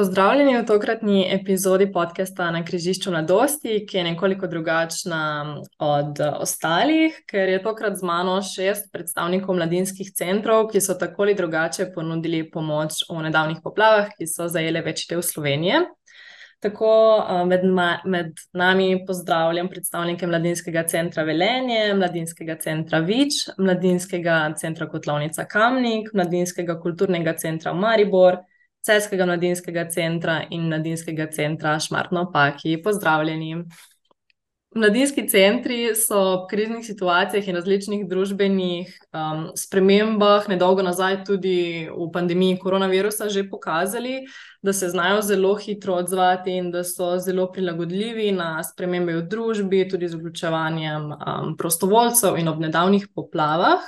Pozdravljeni v tokratni epizodi podcasta Na križišču mladosti, ki je nekoliko drugačna od ostalih, ker je tokrat z mano šest predstavnikov mladinskih centrov, ki so tako ali drugače ponudili pomoč v nedavnih poplavah, ki so zajele več del Slovenije. Tako med, med nami pozdravljam predstavnike Mladinskega centra Velenje, Mladinskega centra Vič, Mladinskega centra Kotlovnica Kamnik, Mladinskega kulturnega centra Maribor. Celjskega mladinskega centra in mladinskega centra Šmartno Paki. Pozdravljeni. Mladinski centri so v kriznih situacijah in različnih družbenih um, spremembah, nedolgo nazaj tudi v pandemiji koronavirusa, že pokazali, da se znajo zelo hitro odzvati in da so zelo prilagodljivi na spremembe v družbi, tudi z vključevanjem um, prostovoljcev in ob nedavnih poplavah.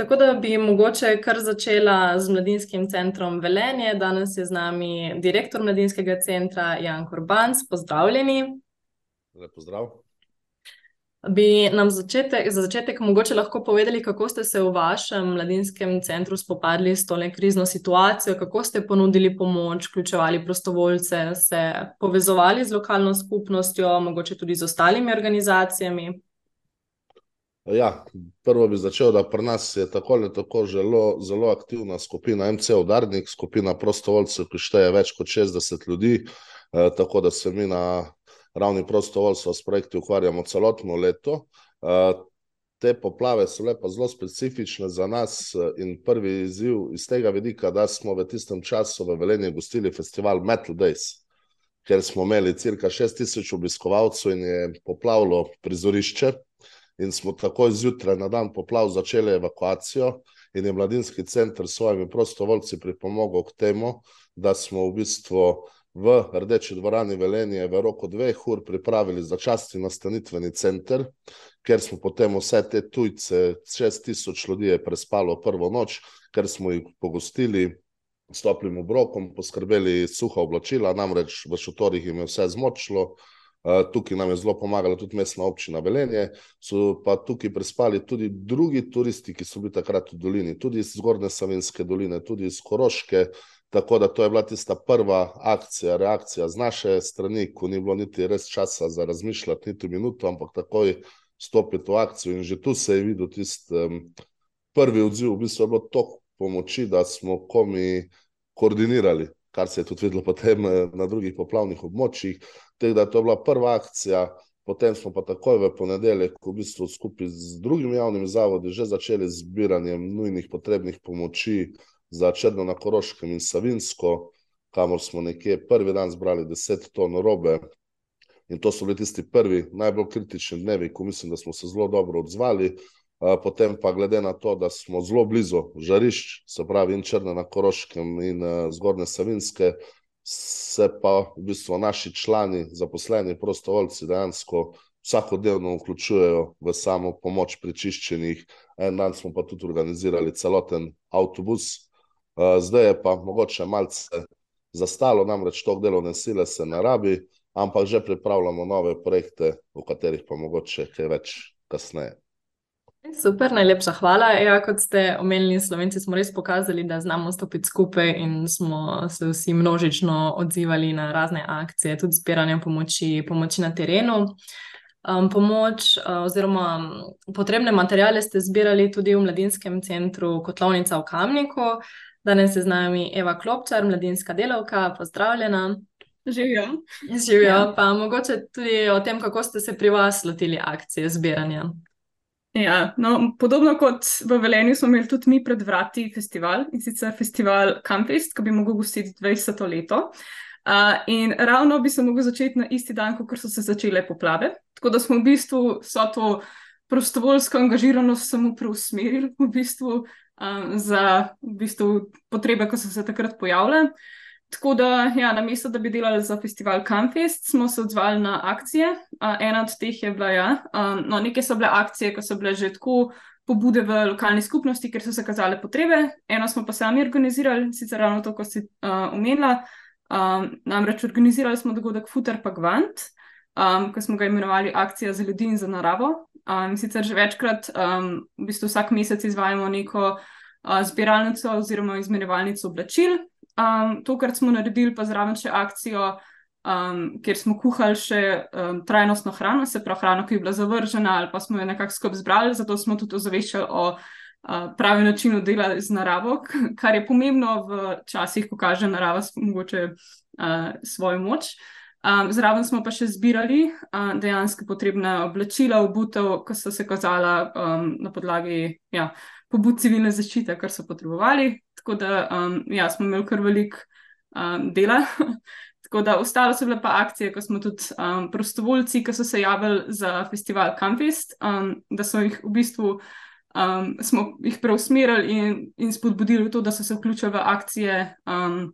Tako da bi mogoče kar začela z mladinskim centrom Velenje. Danes je z nami direktor mladinskega centra Jan Korbanc. Pozdravljeni. Lep pozdrav. Bi nam začetek, za začetek mogoče lahko povedali, kako ste se v vašem mladinskem centru spopadli s tole krizno situacijo, kako ste ponudili pomoč, vključevali prostovoljce, se povezovali z lokalno skupnostjo, mogoče tudi z ostalimi organizacijami? Ja, prvo bi začel, da pri nas je tako ali tako zelo, zelo aktivna skupina MC Udarnik, skupina prostovoljcev, ki šteje več kot 60 ljudi, eh, tako da se mi na ravni prostovoljstva s projekti ukvarjamo celotno leto. Eh, te poplave so lepa zelo specifične za nas eh, in prvi izziv iz tega vidika, da smo v tistem času v Velenje gostili festival Metal Days, ker smo imeli cirka 6000 obiskovalcev in je poplavilo prizorišče in smo takoj zjutraj na dan poplav začeli evakuacijo in je mladinski center s svojimi prostovoljci pripomogel k temu, da smo v bistvu v Rdeči dvorani Velenje v roku dveh ur pripravili začasti nastanitveni center, ker smo potem vse te tujce, šest tisoč ljudi je prespalo prvo noč, ker smo jih pogostili s toplim obrokom, poskrbeli suha oblačila, namreč v šotorih jim je vse zmočilo, tukaj nam je zelo pomagala tudi mestna občina Velenje, so pa tukaj prespali tudi drugi turisti, ki so bili takrat v dolini, tudi iz Zgornje Savinske doline, tudi iz Koroške. Tako da to je bila tista prva akcija, reakcija z naše strani, ko ni bilo niti res časa za razmišljati, niti minuto, ampak takoj stopiti v akcijo. In že tu se je videl tisti um, prvi odziv, v bistvu je bilo toliko pomoči, da smo komi koordinirali kar se je tudi videlo potem eh, na drugih poplavnih območjih. Tako da to je bila prva akcija, potem smo pa takoj v ponedeljek, v bistvu skupaj z drugimi javnimi zavodi, že začeli z zbiranjem nujnih potrebnih pomoči za Črno na Koroškem in Savinsko, kamor smo nekje prvi dan zbrali 10 ton robe. In to so bili tisti prvi, najbolj kritični dnevi, ko mislim, da smo se zelo dobro odzvali potem pa glede na to, da smo zelo blizu žarišč, se pravi in Črne na Koroškem in Zgornje Savinske, se pa v bistvu naši člani, zaposleni prostovoljci dejansko vsakodnevno vključujejo v samo pomoč pri čiščenjih. En dan smo pa tudi organizirali celoten avtobus. Zdaj je pa mogoče malce zastalo, namreč tok delovne sile se ne rabi, ampak že pripravljamo nove projekte, o katerih pa mogoče kaj več kasneje. Super, najlepša hvala. Ja, kot ste omenili, Slovenci smo res pokazali, da znamo stopiti skupaj in smo se vsi množično odzivali na razne akcije, tudi zbiranje pomoči, pomoči na terenu. Um, pomoč uh, oziroma potrebne materijale ste zbirali tudi v mladinskem centru Kotlovnica v Kamniku. Danes je z nami Eva Klopčar, mladinska delavka. Pozdravljena. Živijo. Živijo, ja. pa mogoče tudi o tem, kako ste se pri vas lotili akcije zbiranja. Ja, no, podobno kot v Velenju smo imeli tudi mi pred vrati festival in sicer festival Campest, ki bi lahko gostil 20. leto. Uh, in ravno bi se lahko začeti na isti dan, kot so se začele poplave. Tako da smo v bistvu vso to prostovoljsko angažiranost samo preusmerili v bistvu, um, za v bistvu potrebe, ki so se takrat pojavljale. Tako da, ja, na mesto, da bi delali za festival Campfest, smo se odzvali na akcije. Uh, ena od teh je bila, ja, um, no, nekaj so bile akcije, ko so bile že tako pobude v lokalni skupnosti, ker so se kazale potrebe. Eno smo pa sami organizirali, sicer ravno to, ko si uh, omenila. Um, namreč organizirali smo dogodek Futer pa Gvant, um, ki smo ga imenovali Akcija za ljudi in za naravo. Um, sicer že večkrat, um, v bistvu vsak mesec izvajamo neko uh, zbiralnico oziroma izmenjevalnico oblačil Um, tokrat smo naredili pa zraven še akcijo, um, kjer smo kuhali še um, trajnostno hrano, se pravi hrano, ki je bila zavržena ali pa smo jo nekako skupaj zbrali, zato smo tudi ozaveščali o uh, pravi načinu dela z naravo, kar je pomembno v časih, ko kaže narava mogoče uh, svojo moč. Um, zraven smo pa še zbirali uh, dejansko potrebna oblačila, obutev, ki so se kazala um, na podlagi ja, pobud civilne zaščite, kar so potrebovali. Tako da um, ja, smo imeli kar velik um, dela. Tako da ostalo so bile pa akcije, ko smo tudi um, prostovoljci, ki so se javili za festival Campist, um, da so jih v bistvu um, jih preusmerili in, in spodbudili v to, da so se vključili v akcije um,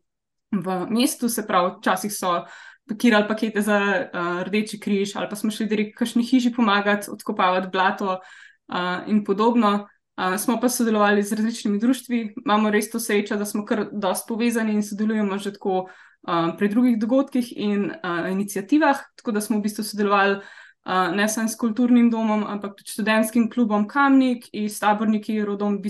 v mestu, se pravi, včasih so pakirali pakete za uh, Rdeči križ, ali pa smo šli direkt v kakšni hiši pomagati, odkopavati blato uh, in podobno. Uh, smo pa sodelovali z različnimi društvi, imamo res to srečo, da smo kar dosti povezani in sodelujemo že tako uh, pri drugih dogodkih in uh, inicijativah. Tako da smo v bistvu sodelovali uh, ne samo s kulturnim domom, ampak tudi študentskim klubom Kamnik in s taborniki rodom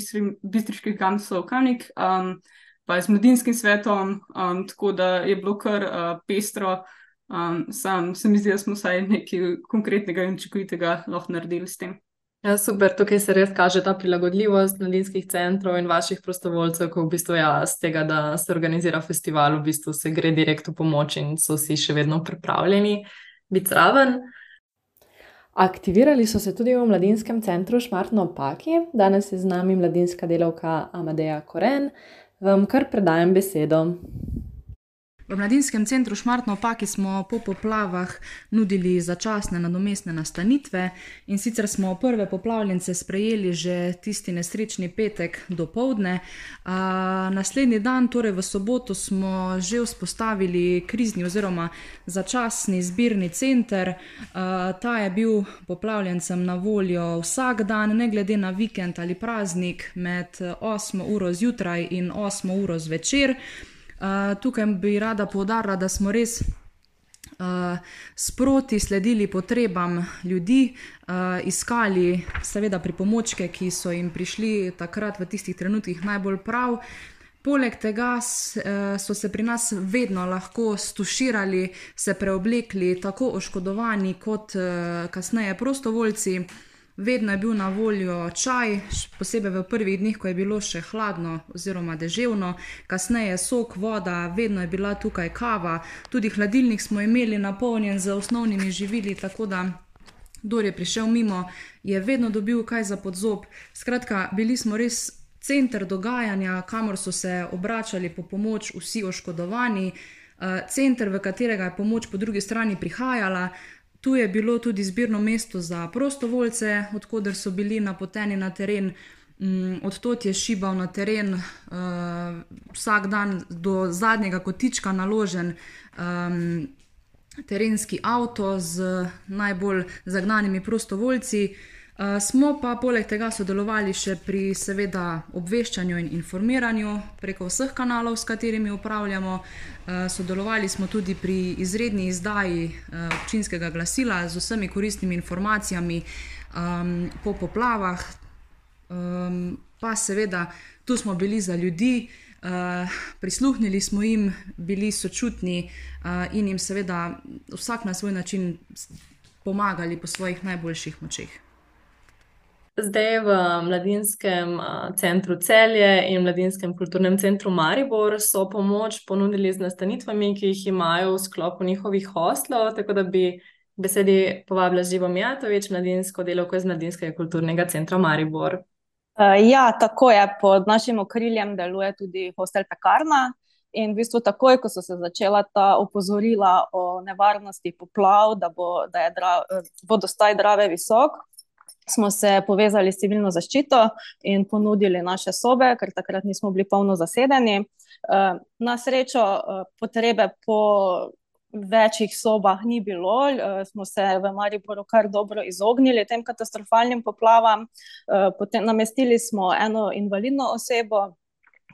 Bistriških gamsov Kamnik. Um, pa z mladinskim svetom, um, tako da je bilo kar uh, pestro. Um, sam se mi zdi, da smo vsaj nekaj konkretnega in učinkovitega lahko naredili s tem. Ja, super, tukaj se res kaže ta prilagodljivost mladinskih centrov in vaših prostovoljcev, ko v bistvu ja, z tega, da se organizira festival, v bistvu se gre direkt v pomoč in so vsi še vedno pripravljeni biti zraven. Aktivirali so se tudi v mladinskem centru Šmartno Paki. Danes je z nami mladinska delavka Amadeja Koren, vam kar predajam besedo. V mladinskem centru Šmartno Paki smo po poplavah nudili začasne nadomestne nastanitve in sicer smo prve poplavljence sprejeli že tisti nesrečni petek do povdne. Naslednji dan, torej v soboto, smo že vzpostavili krizni oziroma začasni zbirni center. Ta je bil poplavljencem na voljo vsak dan, ne glede na vikend ali praznik, med 8 uro zjutraj in 8 uro zvečer. Uh, tukaj bi rada povdarila, da smo res uh, sproti sledili potrebam ljudi, uh, iskali seveda pripomočke, ki so jim prišli takrat v tistih trenutkih najbolj prav. Poleg tega so se pri nas vedno lahko stuširali, se preoblekli tako oškodovani kot kasneje prostovoljci. Vedno je bil na voljo čaj, posebej v prvih dneh, ko je bilo še hladno oziroma deževno, kasneje sok, voda, vedno je bila tukaj kava, tudi hladilnik smo imeli napolnjen z osnovnimi živili, tako da kdo je prišel mimo, je vedno dobil kaj za podzob. Skratka, bili smo res center dogajanja, kamor so se obračali po pomoč vsi oškodovani, eh, center, v katerega je pomoč po drugi strani prihajala. Tu je bilo tudi zbirno mesto za prostovoljce, odkuder so bili napoteni na teren. Mm, od tod je šibal na teren uh, vsak dan do zadnjega kotička naložen um, terenski avto z najbolj zagnanimi prostovoljci. Uh, smo pa poleg tega sodelovali še pri seveda obveščanju in informiranju preko vseh kanalov, s katerimi upravljamo. Uh, sodelovali smo tudi pri izredni izdaji uh, občinskega glasila z vsemi koristnimi informacijami um, po poplavah. Um, pa seveda tu smo bili za ljudi, uh, prisluhnili smo jim, bili sočutni uh, in jim seveda vsak na svoj način pomagali po svojih najboljših močeh. Zdaj v mladinskem centru Celje in mladinskem kulturnem centru Maribor so pomoč ponudili z nastanitvami, ki jih imajo v sklopu njihovih hoslov, tako da bi besedi povabila Živo Mijatovič, mladinsko delovko iz mladinskega kulturnega centra Maribor. Ja, tako je. Pod našim okriljem deluje tudi hostel Pekarna. In v bistvu takoj, ko so se začela ta opozorila o nevarnosti poplav, da bo da dra, vodostaj Drave visok, smo se povezali s civilno zaščito in ponudili naše sobe, ker takrat nismo bili polno zasedeni. Eh, na srečo eh, potrebe po večjih sobah ni bilo, eh, smo se v Mariboru kar dobro izognili tem katastrofalnim poplavam. Potem namestili smo eno invalidno osebo.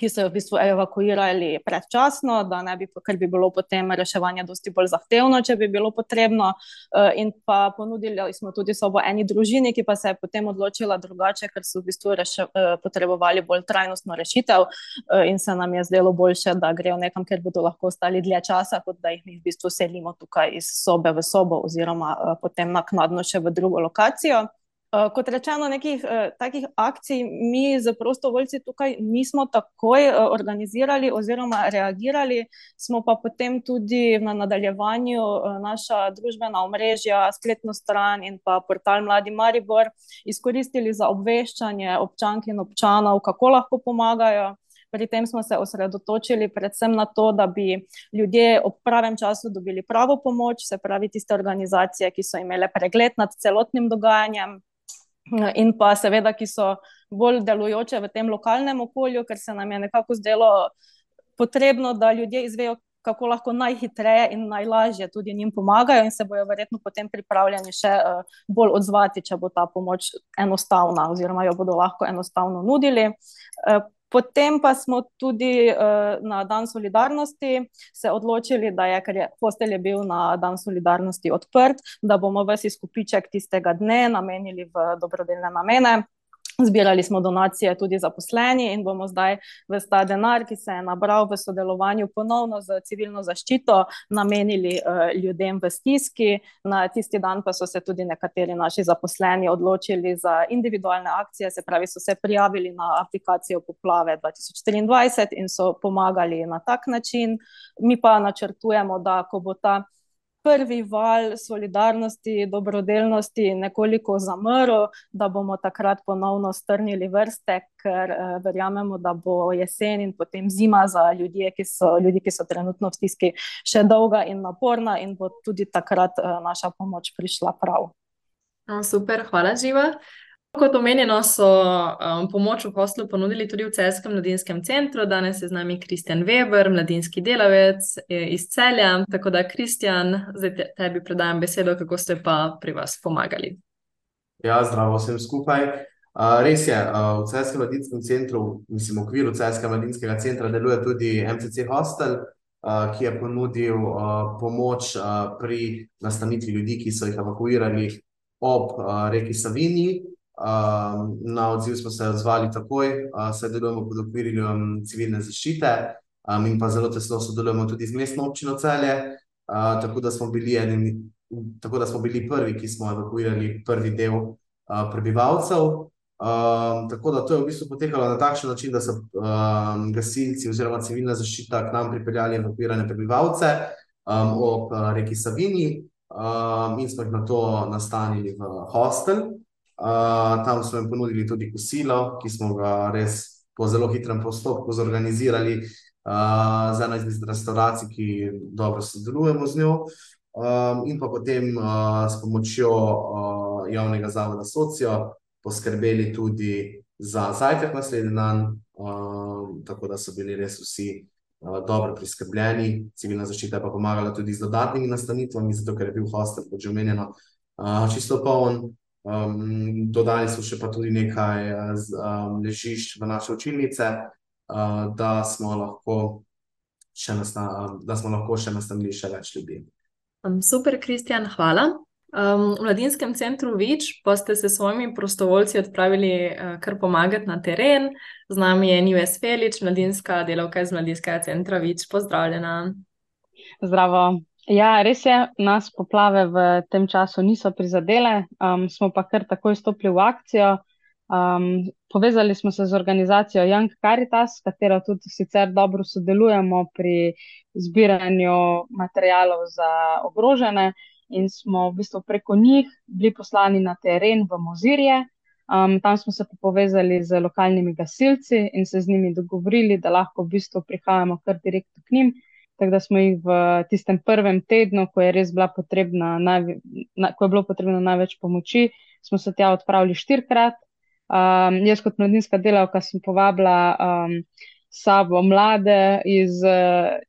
Ki so jo v bistvu evakuirali predčasno, da ne bi, ker bi bilo potem reševanje dosti bolj zahtevno, če bi bilo potrebno. Uh, in pa ponudili smo tudi sobo eni družini, ki pa se je potem odločila drugače, ker so v bistvu reše, uh, potrebovali bolj trajnostno rešitev uh, in se nam je zdelo boljše, da grejo nekam, ker bodo lahko ostali dlje časa, kot da jih v bistvu selimo tukaj iz sobe v sobo oziroma potem naknadno še v drugo lokacijo. Uh, kot rečeno, nekih uh, takih akcij mi z prostovoljci tukaj nismo takoj uh, organizirali oziroma reagirali, smo pa potem tudi na nadaljevanju uh, naša družbena omrežja, spletno stran in pa portal Mladi Maribor izkoristili za obveščanje občank in občanov, kako lahko pomagajo. Pri tem smo se osredotočili predvsem na to, da bi ljudje ob pravem času dobili pravo pomoč, se pravi tiste organizacije, ki so imele pregled nad celotnim dogajanjem, in pa seveda, ki so bolj delujoče v tem lokalnem okolju, ker se nam je nekako zdelo potrebno, da ljudje izvejo, kako lahko najhitreje in najlažje tudi njim pomagajo, in se bojo verjetno potem pripravljeni še uh, bolj odzvati, če bo ta pomoč enostavna, oziroma jo bodo lahko enostavno nudili. Potem pa smo tudi uh, na Dan solidarnosti se odločili, da je, ker je postelj je bil na Dan solidarnosti odprt, da bomo vsi skupiček tistega dne namenili v dobrodelne namene. Zbirali smo donacije tudi zaposleni in bomo zdaj vse ta denar, ki se je nabral v sodelovanju ponovno z civilno zaščito, namenili uh, ljudem v stiski. Na tisti dan pa so se tudi nekateri naši zaposleni odločili za individualne akcije, se pravi, so se prijavili na aplikacijo Poplave 2023 in so pomagali na tak način. Mi pa načrtujemo, da ko bo ta prvi val solidarnosti, dobrodelnosti nekoliko zamrl, da bomo takrat ponovno strnili vrste, ker uh, verjamemo, da bo jesen in potem zima za ljudje, ki so, ljudi, ki so trenutno v stiski, še dolga in naporna, in bo tudi takrat uh, naša pomoč prišla prav. Super, hvala, Živa. Kot omenjeno, so um, pomoč v poslu ponudili tudi v Celskem mladinskem centru. Danes je z nami Kristjan Weber, mladinski delavec iz Celja. Tako da, Kristjan, zdaj te, tebi predajam besedo, kako ste pa pri vas pomagali. Ja, zdravo vsem skupaj. Uh, res je, uh, v Celskem mladinskem centru, mislim, v okviru Celskega mladinskega centra deluje tudi MCC Hostel, uh, ki je ponudil uh, pomoč uh, pri nastanitvi ljudi, ki so jih evakuirali ob uh, reki Saviniji. Um, na odziv smo se odzvali takoj, uh, saj delujemo pod okvirjem civilne zaščite um, in pa zelo tesno sodelujemo tudi z mestno občino Celje. Uh, tako, da eni, tako da smo bili prvi, ki smo evakuirali prvi del uh, prebivalcev. Um, tako da to je v bistvu potekalo na takšen način, da so um, gasilci oziroma civilna zaščita k nam pripeljali evakuirane prebivalce um, ob uh, reki Savini um, in smo jih na to nastanili v hostel. Uh, tam smo jim ponudili tudi kosilo, ki smo ga res po zelo hitrem postopku zorganizirali uh, za eno izmed restauracij, ki dobro sodelujemo z njo. Um, in pa potem uh, s pomočjo uh, javnega zavoda Socijo poskrbeli tudi za zajtrk naslednji dan, uh, tako da so bili res vsi uh, dobro priskrbljeni. Civilna zaščita je pa pomagala tudi z dodatnimi nastanitvami, zato ker je bil hostel, kot že omenjeno, uh, čisto poln. Um, dodali so še pa tudi nekaj um, ležišč v naše učilnice, uh, da, smo lahko še nastan, da smo lahko še nastanili še več ljudi. Um, super, Kristjan, hvala. Um, v mladinskem centru Vič pa ste se s svojimi prostovoljci odpravili uh, kar pomagati na teren. Z nami je Njues Felič, mladinska delavka iz mladinskega centra Vič. Pozdravljena. Zdravo. Ja, res je, nas poplave v tem času niso prizadele, um, smo pa kar takoj stopili v akcijo. Um, povezali smo se z organizacijo Young Caritas, s katero tudi sicer dobro sodelujemo pri zbiranju materijalov za ogrožene, in smo v bistvu preko njih bili poslani na teren v Mozirje. Um, tam smo se povezali z lokalnimi gasilci in se z njimi dogovorili, da lahko v bistvu prihajamo kar direktno k njim. Tako da smo jih v tistem prvem tednu, ko je res bila potrebna, najve, na, ko je bilo potrebno največ pomoči, smo se tja odpravili štirikrat. Um, jaz, kot mladinska delavka, sem povabila um, sabo mlade iz,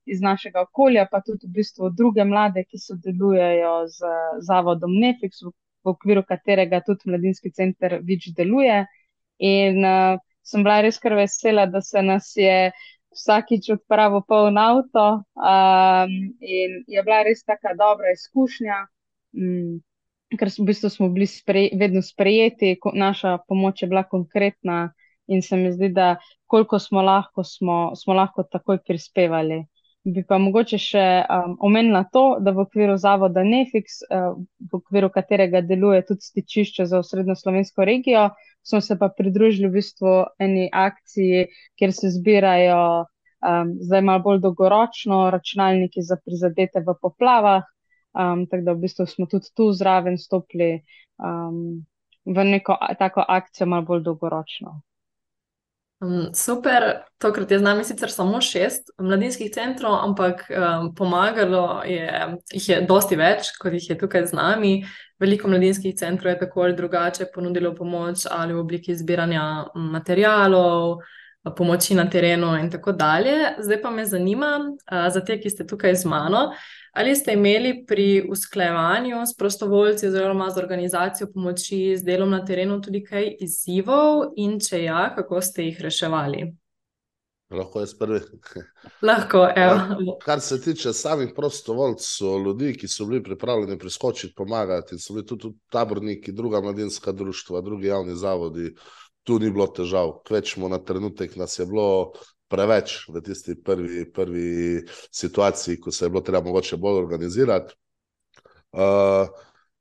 iz našega okolja, pa tudi v bistvu druge mlade, ki sodelujejo z zavodom Nefix, v, v okviru katerega tudi mladinski center več deluje. In uh, sem bila res kar vesela, da se nas je vsakič odpravil poln avto um, in je bila res taka dobra izkušnja. Um, ker v bistvu smo bili sprej, vedno sprejeti, naša pomoč je bila konkretna in se mi zdi, da koliko smo lahko, smo, smo lahko takoj prispevali. Bi pa mogoče še um, omenila to, da v okviru zavoda Nefix, uh, v okviru katerega deluje tudi stičišče za osrednjo slovensko regijo, smo se pa pridružili v bistvu eni akciji, kjer se zbirajo um, zdaj malo bolj dolgoročno računalniki za prizadete v poplavah, Um, tako da v bistvu smo tudi tu zraven stopili um, v neko tako akcijo, malo bolj dolgoročno. Super, tokrat je z nami sicer samo šest mladinskih centrov, ampak um, pomagalo je, jih je dosti več, kot jih je tukaj z nami. Veliko mladinskih centrov je tako ali drugače ponudilo pomoč ali v obliki zbiranja materijalov, pomoči na terenu in tako dalje. Zdaj pa me zanima, uh, za te, ki ste tukaj z mano, Ali ste imeli pri usklajevanju s prostovoljci oziroma z organizacijo pomoči z delom na terenu tudi kaj izzivov in če ja, kako ste jih reševali? Lahko je prvi. Lahko, ja, Kar se tiče samih prostovoljcev, ljudi, ki so bili pripravljeni priskočiti, pomagati, so bili tudi taborniki, druga mladinska društva, drugi javni zavodi, tu ni bilo težav. Kvečemo na trenutek, nas je bilo preveč v tisti prvi, prvi situaciji, ko se je bilo treba mogoče bolj organizirati. Uh,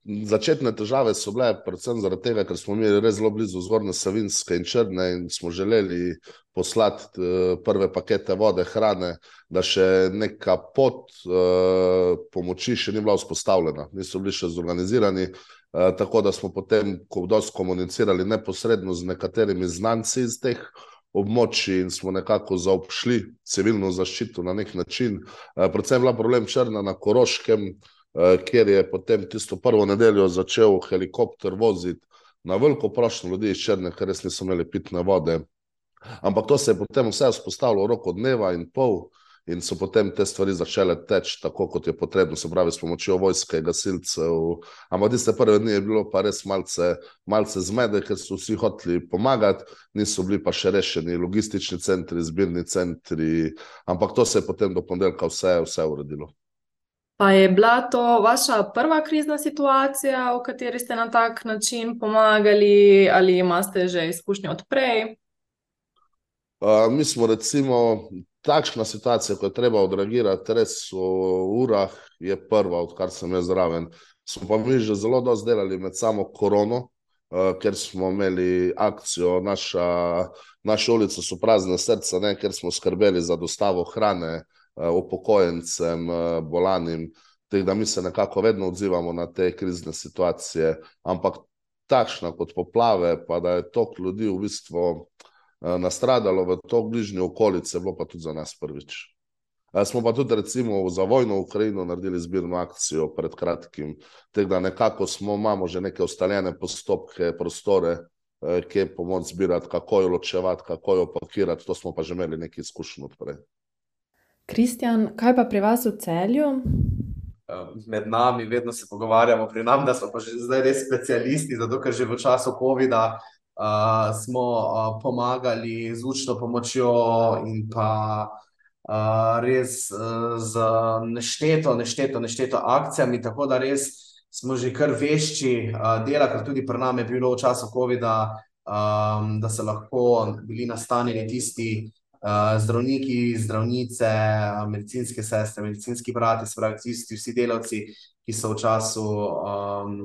začetne težave so bile predvsem zaradi tega, ker smo imeli res zelo blizu zgornje Savinske in Črne in smo želeli poslati uh, prve pakete vode, hrane, da še neka pot uh, pomoči še ni bila vzpostavljena, niso bili še zorganizirani. Uh, tako da smo potem, ko dosti komunicirali neposredno z nekaterimi znanci iz teh uh, območji in smo nekako zaobšli civilno zaščito na nek način. Eh, predvsem je bila problem Črna na Koroškem, eh, kjer je potem tisto prvo nedeljo začel helikopter voziti na veliko prošnjo ljudi iz Črne, ker res niso imeli pitne vode. Ampak to se je potem vse vzpostavilo v roku dneva in pol in so potem te stvari začele teči tako, kot je potrebno, se pravi, s pomočjo vojske, gasilcev. Ampak tiste prve dni je bilo pa res malce, malce zmede, ker so vsi hoteli pomagati, niso bili pa še rešeni logistični centri, zbirni centri, ampak to se je potem do ponedeljka vse, vse uredilo. Pa je bila to vaša prva krizna situacija, v kateri ste na tak način pomagali, ali imate že izkušnje odprej? Uh, mi smo, recimo, takšna situacija, ko je treba odreagirati, res v urah, je prva, odkar sem jaz zraven. Smo pa mi že zelo dosti delali med samo korono, uh, ker smo imeli akcijo, naša, naše ulice so prazne srca, ne, ker smo skrbeli za dostavo hrane uh, upokojencem, uh, bolanim. Teh, da mi se nekako vedno odzivamo na te krizne situacije, ampak takšna kot poplave, pa da je tok ljudi v bistvu nastradalo v to bližnje okolice, bilo pa tudi za nas prvič. Eh, smo pa tudi recimo za vojno v Ukrajino naredili zbirno akcijo pred kratkim, tako da nekako smo, imamo že neke ustaljene postopke, prostore, eh, kje pomoč zbirati, kako jo ločevati, kako jo pakirati, to smo pa že imeli nekaj izkušnjo odprej. Kristjan, kaj pa pri vas v celju? Med nami vedno se pogovarjamo, pri nam, da smo pa že zdaj res specialisti, zato ker že v času COVID-a uh, smo uh, pomagali z učno pomočjo in pa uh, res uh, z nešteto, nešteto, nešteto akcijami, tako da res smo že kar vešči uh, dela, ker tudi pri nam je bilo v času COVID-a, um, da so lahko bili nastanjeni tisti. Uh, zdravniki, zdravnice, medicinske sestre, medicinski brati, spravi, tisti vsi delavci, ki so v času um,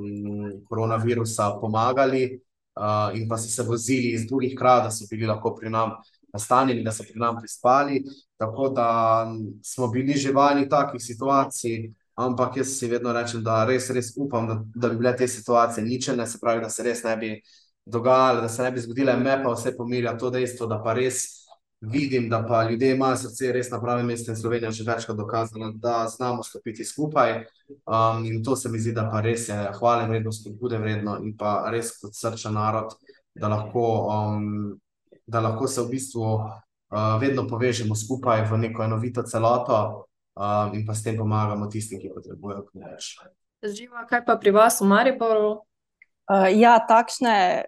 koronavirusa pomagali, uh, in pa so se vozili iz drugih krajev, da so bili lahko pri nam nastanjeni, da so pri nam prispali. Tako da smo bili že vajeni takih situacij, ampak jaz si vedno rečem, da res, res upam, da, da bi bile te situacije ničene, se pravi, da se res ne bi dogajale, da se ne bi zgodile, me pa vse pomirja to dejstvo, da pa res vidim, da pa ljudje imajo srce res na pravem mestu in Slovenija že večkrat dokazala, da znamo stopiti skupaj. Um, in to se mi zdi, da pa res je hvale vredno, spodbude vredno in pa res kot srčen narod, da lahko, um, da lahko se v bistvu uh, vedno povežemo skupaj v neko enovito celoto um, in pa s tem pomagamo tistim, ki potrebujejo pomoč. Živa, kaj pa pri vas v Mariboru? Uh, ja, takšne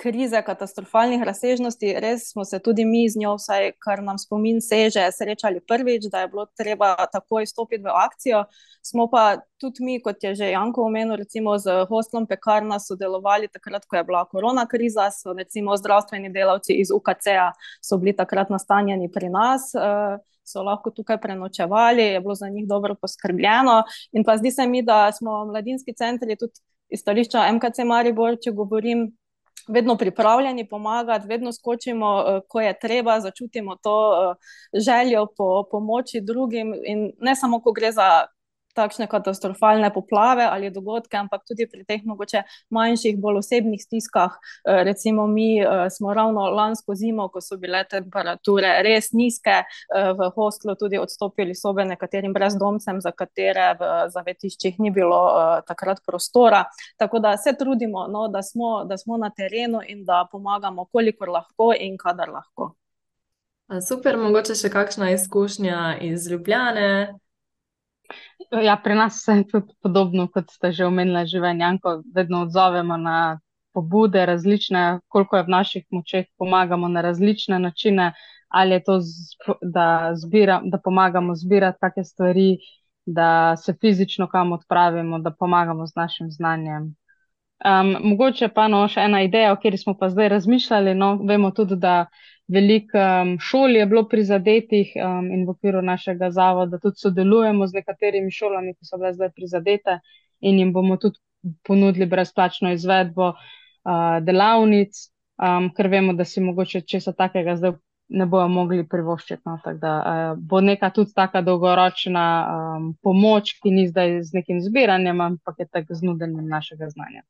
krize katastrofalnih razsežnosti, res smo se tudi mi z njo, vsaj kar nam spomin seže, srečali prvič, da je bilo treba takoj stopiti v akcijo. Smo pa tudi mi, kot je že Janko omenil, recimo z hostlom Pekarna sodelovali takrat, ko je bila korona kriza, so recimo zdravstveni delavci iz UKC-a so bili takrat nastanjeni pri nas. Uh, So lahko tukaj prenočevali, je bilo za njih dobro poskrbljeno. In pa zdi se mi, da smo mladinski centri, tudi iz stališča MKC Maribor, če govorim, vedno pripravljeni pomagati, vedno skočimo, uh, ko je treba, začutimo to uh, željo po pomoči drugim. In ne samo, ko gre za takšne katastrofalne poplave ali dogodke, ampak tudi pri teh mogoče manjših, bolj osebnih stiskah. Uh, recimo, mi uh, smo ravno lansko zimo, ko so bile temperature res nizke, uh, v hostlu tudi odstopili sobe nekaterim brezdomcem, za katere v zavetiščih ni bilo takrat prostora. Tako da se trudimo, no, da, smo, da smo na terenu in da pomagamo, kolikor lahko in kadar lahko. Super, mogoče še kakšna izkušnja iz Ljubljane, Ja, pri nas je tudi podobno, kot ste že omenili, življenjanko, vedno odzovemo na pobude različne, koliko je v naših močeh, pomagamo na različne načine, ali je to, da, zbira, da pomagamo zbirati take stvari, da se fizično kam odpravimo, da pomagamo z našim znanjem. Um, mogoče pa no, še ena ideja, o kateri smo pa zdaj razmišljali. No, vemo tudi, da veliko um, šol je bilo prizadetih um, in v okviru našega zavoda tudi sodelujemo z nekaterimi šolami, ki so bile zdaj prizadete in jim bomo tudi ponudili brezplačno izvedbo uh, delavnic, um, ker vemo, da si mogoče česa takega zdaj ne bojo mogli privoščiti. No, da uh, bo neka tudi taka dolgoročna um, pomoč, ki ni zdaj z nekim zbiranjem, ampak je tako z nudenjem našega znanja.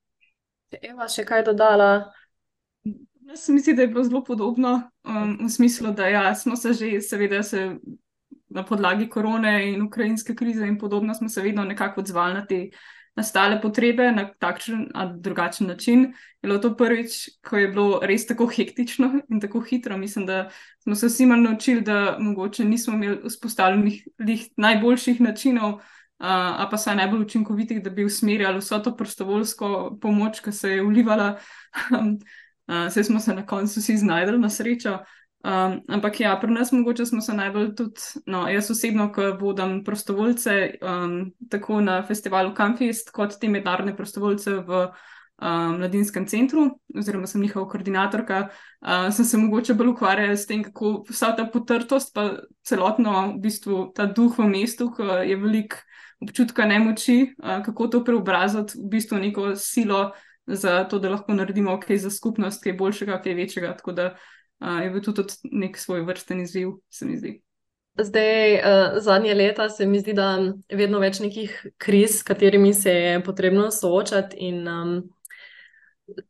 Eva, še kaj dodala? Jaz mislim, da je bilo zelo podobno, um, v smislu, da ja, smo se že, seveda, se na podlagi korone in ukrajinske krize in podobno, smo se vedno nekako odzvali na te nastale potrebe na takšen ali drugačen način. Je bilo to prvič, ko je bilo res tako hektično in tako hitro. Mislim, da smo se vsi malo naučili, da mogoče nismo imeli vzpostavljenih najboljših načinov. Uh, a pa saj najbolj učinkovitih, da bi usmerjali vso to prostovoljsko pomoč, ki se je ulivala um, vse uh, smo se na koncu vsi znašli na srečo. Um, ampak ja, pri nas mogoče smo se najbolj tudi, no, jaz osebno, ko vodim prostovoljce, um, tako na festivalu Campfest, kot te mednarodne prostovoljce v um, mladinskem centru, oziroma sem njihova koordinatorka, uh, sem se mogoče bolj ukvarjala s tem, kako vsa ta potrtost, pa celotno v bistvu ta duh v mestu, ki je velik občutka nemoči, uh, kako to preobraziti v bistvu neko silo za to, da lahko naredimo kaj za skupnost, kaj boljšega, kaj večjega. Tako da uh, je bil tudi nek svoj vrsten izziv, se mi zdi. Zdaj, uh, zadnje leta se mi zdi, da je vedno več nekih kriz, s katerimi se je potrebno soočati. In, um,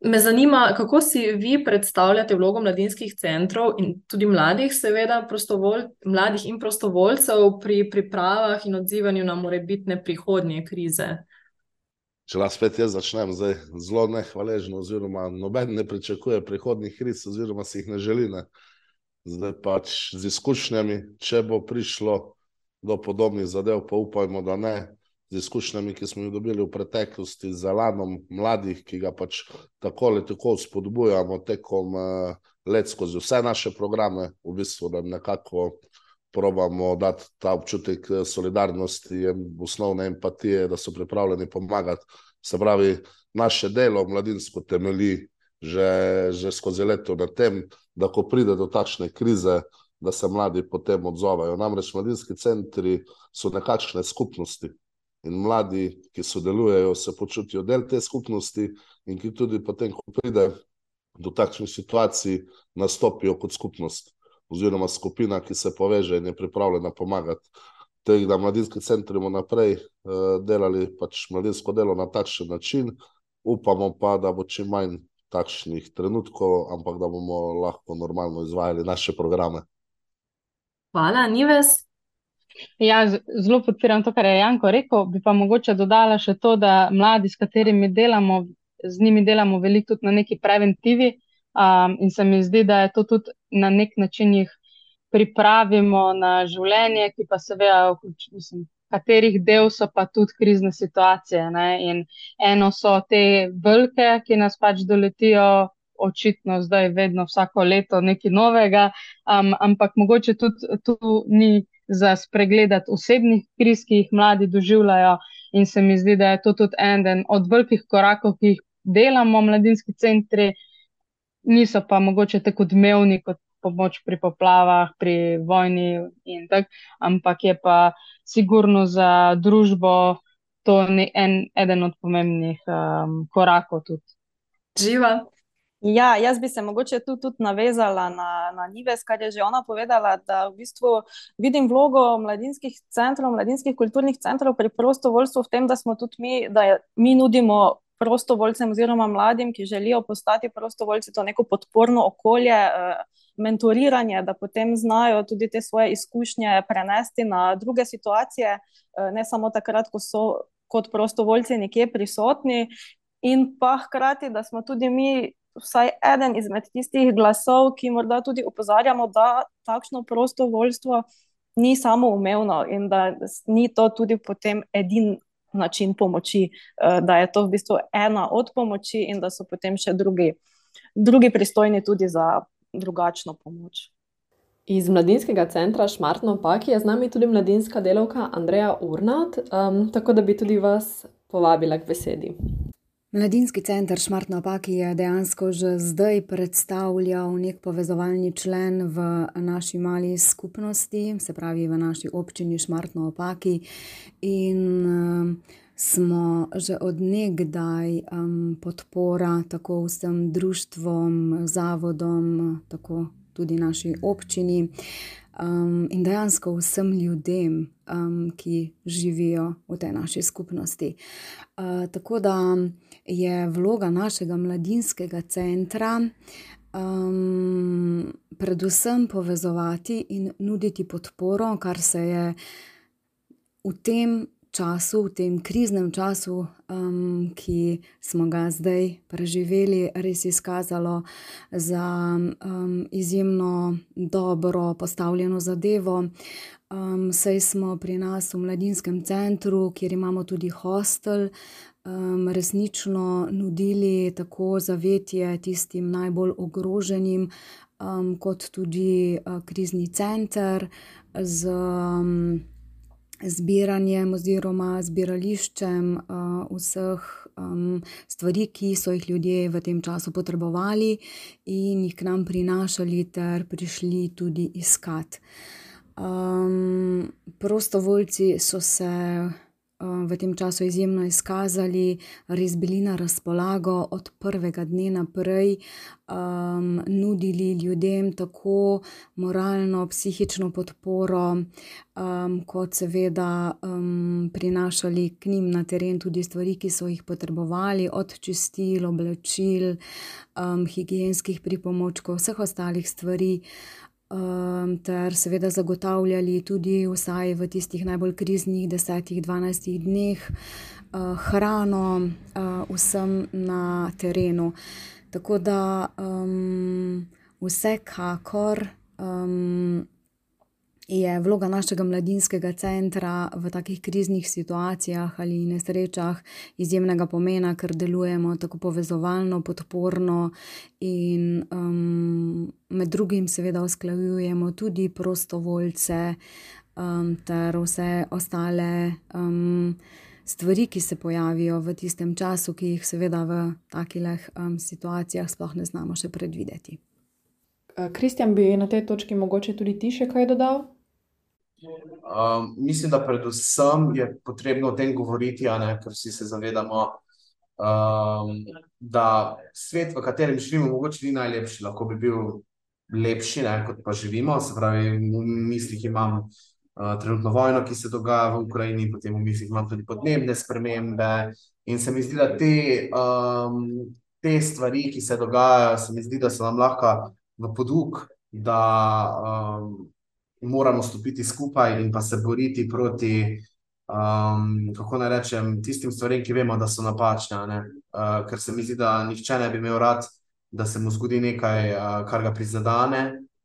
me zanima, kako si vi predstavljate vlogo mladinskih centrov in tudi mladih, seveda, mladih in prostovoljcev pri pripravah in odzivanju na morebitne prihodnje krize. Če lahko spet jaz začnem, zdaj zelo nehvaležno, oziroma noben ne pričakuje prihodnih kriz, oziroma si jih ne želi. Ne. Zdaj pač z izkušnjami, če bo prišlo do podobnih zadev, pa upajmo, da ne. Z izkušnjami, ki smo jih dobili v preteklosti, z lanom mladih, ki ga pač tako ali tako spodbujamo tekom uh, let skozi vse naše programe, v bistvu, da nekako probamo dati ta občutek eh, solidarnosti osnovne empatije, da so pripravljeni pomagati. Se pravi, naše delo mladinsko temelji že, že skozi leto na tem, da ko pride do takšne krize, da se mladi potem odzovajo. Namreč mladinski centri so nekakšne skupnosti. In mladi, ki sodelujejo, se počutijo del te skupnosti, in ki tudi potem, ko pride do takšnih situacij, nastopijo kot skupnost oziroma skupina, ki se poveže in je pripravljena pomagati. Teh, da mladinski centri bomo naprej uh, delali pač mladinsko delo na takšen način, upamo pa, da bo čim manj takšnih trenutkov, ampak da bomo lahko normalno izvajali naše programe. Hvala, Nives. Ja, zelo podpiram to, kar je Janko rekel. Bi pa mogoče dodala še to, da mladi, s katerimi delamo, z njimi delamo veliko tudi na neki preventivi. Um, in se mi zdi, da je to tudi na nek način jih pripravimo na življenje, ki pa seveda, mislim, katerih del so pa tudi krizne situacije. Ne? In eno so te velike, ki nas pač doletijo očitno zdaj vedno vsako leto nekaj novega, um, ampak mogoče tudi tu ni za spregledati osebnih kriz, ki jih mladi doživljajo. In se mi zdi, da je to tudi eden od velikih korakov, ki jih delamo, mladinski centri, niso pa mogoče tako odmevni kot pomoč pri poplavah, pri vojni in tako, ampak je pa sigurno za družbo to en, eden od pomembnih um, korakov tudi. Živa. Ja, jaz bi se mogoče tu tudi navezala na, na Nives, kar je že ona povedala, da v bistvu vidim vlogo mladinskih centrov, mladinskih kulturnih centrov pri prostovoljstvu v tem, da smo tudi mi, da mi nudimo prostovoljcem oziroma mladim, ki želijo postati prostovoljci, to neko podporno okolje, eh, mentoriranje, da potem znajo tudi te svoje izkušnje prenesti na druge situacije, eh, ne samo takrat, ko so kot prostovoljci nekje prisotni, in pa hkrati, da smo tudi mi. Vsaj eden izmed tistih glasov, ki morda tudi opozarjamo, da takšno prostovoljstvo ni samo umevno in da ni to tudi potem edini način pomoči, eh, da je to v bistvu ena od pomoči in da so potem še drugi, drugi pristojni tudi za drugačno pomoč. Iz mladinskega centra Šmartno Paki je z nami tudi mladinska delavka Andreja Urnat, um, tako da bi tudi vas povabila k besedi. Mladinski center Šmartno Paki je dejansko že zdaj predstavljal nek povezovalni člen v naši mali skupnosti, se pravi v naši občini Šmartno Paki. In um, smo že odnegdaj um, podpora tako vsem društvom, zavodom, tako tudi naši občini. Um, in dejansko vsem ljudem, um, ki živijo v tej naši skupnosti. Uh, tako da je vloga našega mladinskega centra um, predvsem povezovati in nuditi podporo, kar se je v tem času, v tem kriznem času, um, ki smo ga zdaj preživeli, res izkazalo za um, izjemno dobro postavljeno zadevo. Um, saj smo pri nas v mladinskem centru, kjer imamo tudi hostel, um, resnično nudili tako zavetje tistim najbolj ogroženim, um, kot tudi uh, krizni center z um, zbiranjem oziroma zbirališčem uh, vseh um, stvari, ki so jih ljudje v tem času potrebovali in jih k nam prinašali, ter prišli tudi iskat. Um, prostovoljci so se v tem času izjemno izkazali, res bili na razpolago od prvega dne naprej, um, nudili ljudem tako moralno, psihično podporo, um, kot seveda um, prinašali k njim na teren tudi stvari, ki so jih potrebovali, od čistil, oblačil, um, higijenskih pripomočkov, vseh ostalih stvari ter seveda zagotavljali tudi vsaj v tistih najbolj kriznih desetih, dvanajstih dneh uh, hrano uh, vsem na terenu. Tako da um, vsekakor um, je vloga našega mladinskega centra v takih kriznih situacijah ali nesrečah izjemnega pomena, ker delujemo tako povezovalno, podporno in um, med drugim seveda usklajujemo tudi prostovoljce um, ter vse ostale. Um, Stvari, ki se pojavijo v tistem času, ki jih seveda v takih um, situacijah sploh ne znamo še predvideti. Kristjan, bi na tej točki mogoče tudi ti še kaj dodal? Um, mislim, da predvsem je potrebno o tem govoriti, ne, ker vsi se zavedamo, um, da svet, v katerem živimo, mogoče ni najlepši, lahko bi bil lepši, ne, kot pa živimo. Se pravi, v mislih imam uh, trenutno vojno, ki se dogaja v Ukrajini, potem v mislih imam tudi podnebne spremembe. In se mi zdi, da te, um, te stvari, ki se dogajajo, se mi zdi, da so nam lahko v poduk. Da, um, moramo stopiti skupaj in pa se boriti proti, um, kako naj rečem, tistim stvarem, ki vemo, da so napačne. Uh, ker se mi zdi, da nihče ne bi imel rad, da se mu zgodi nekaj, uh, kar ga prizadene,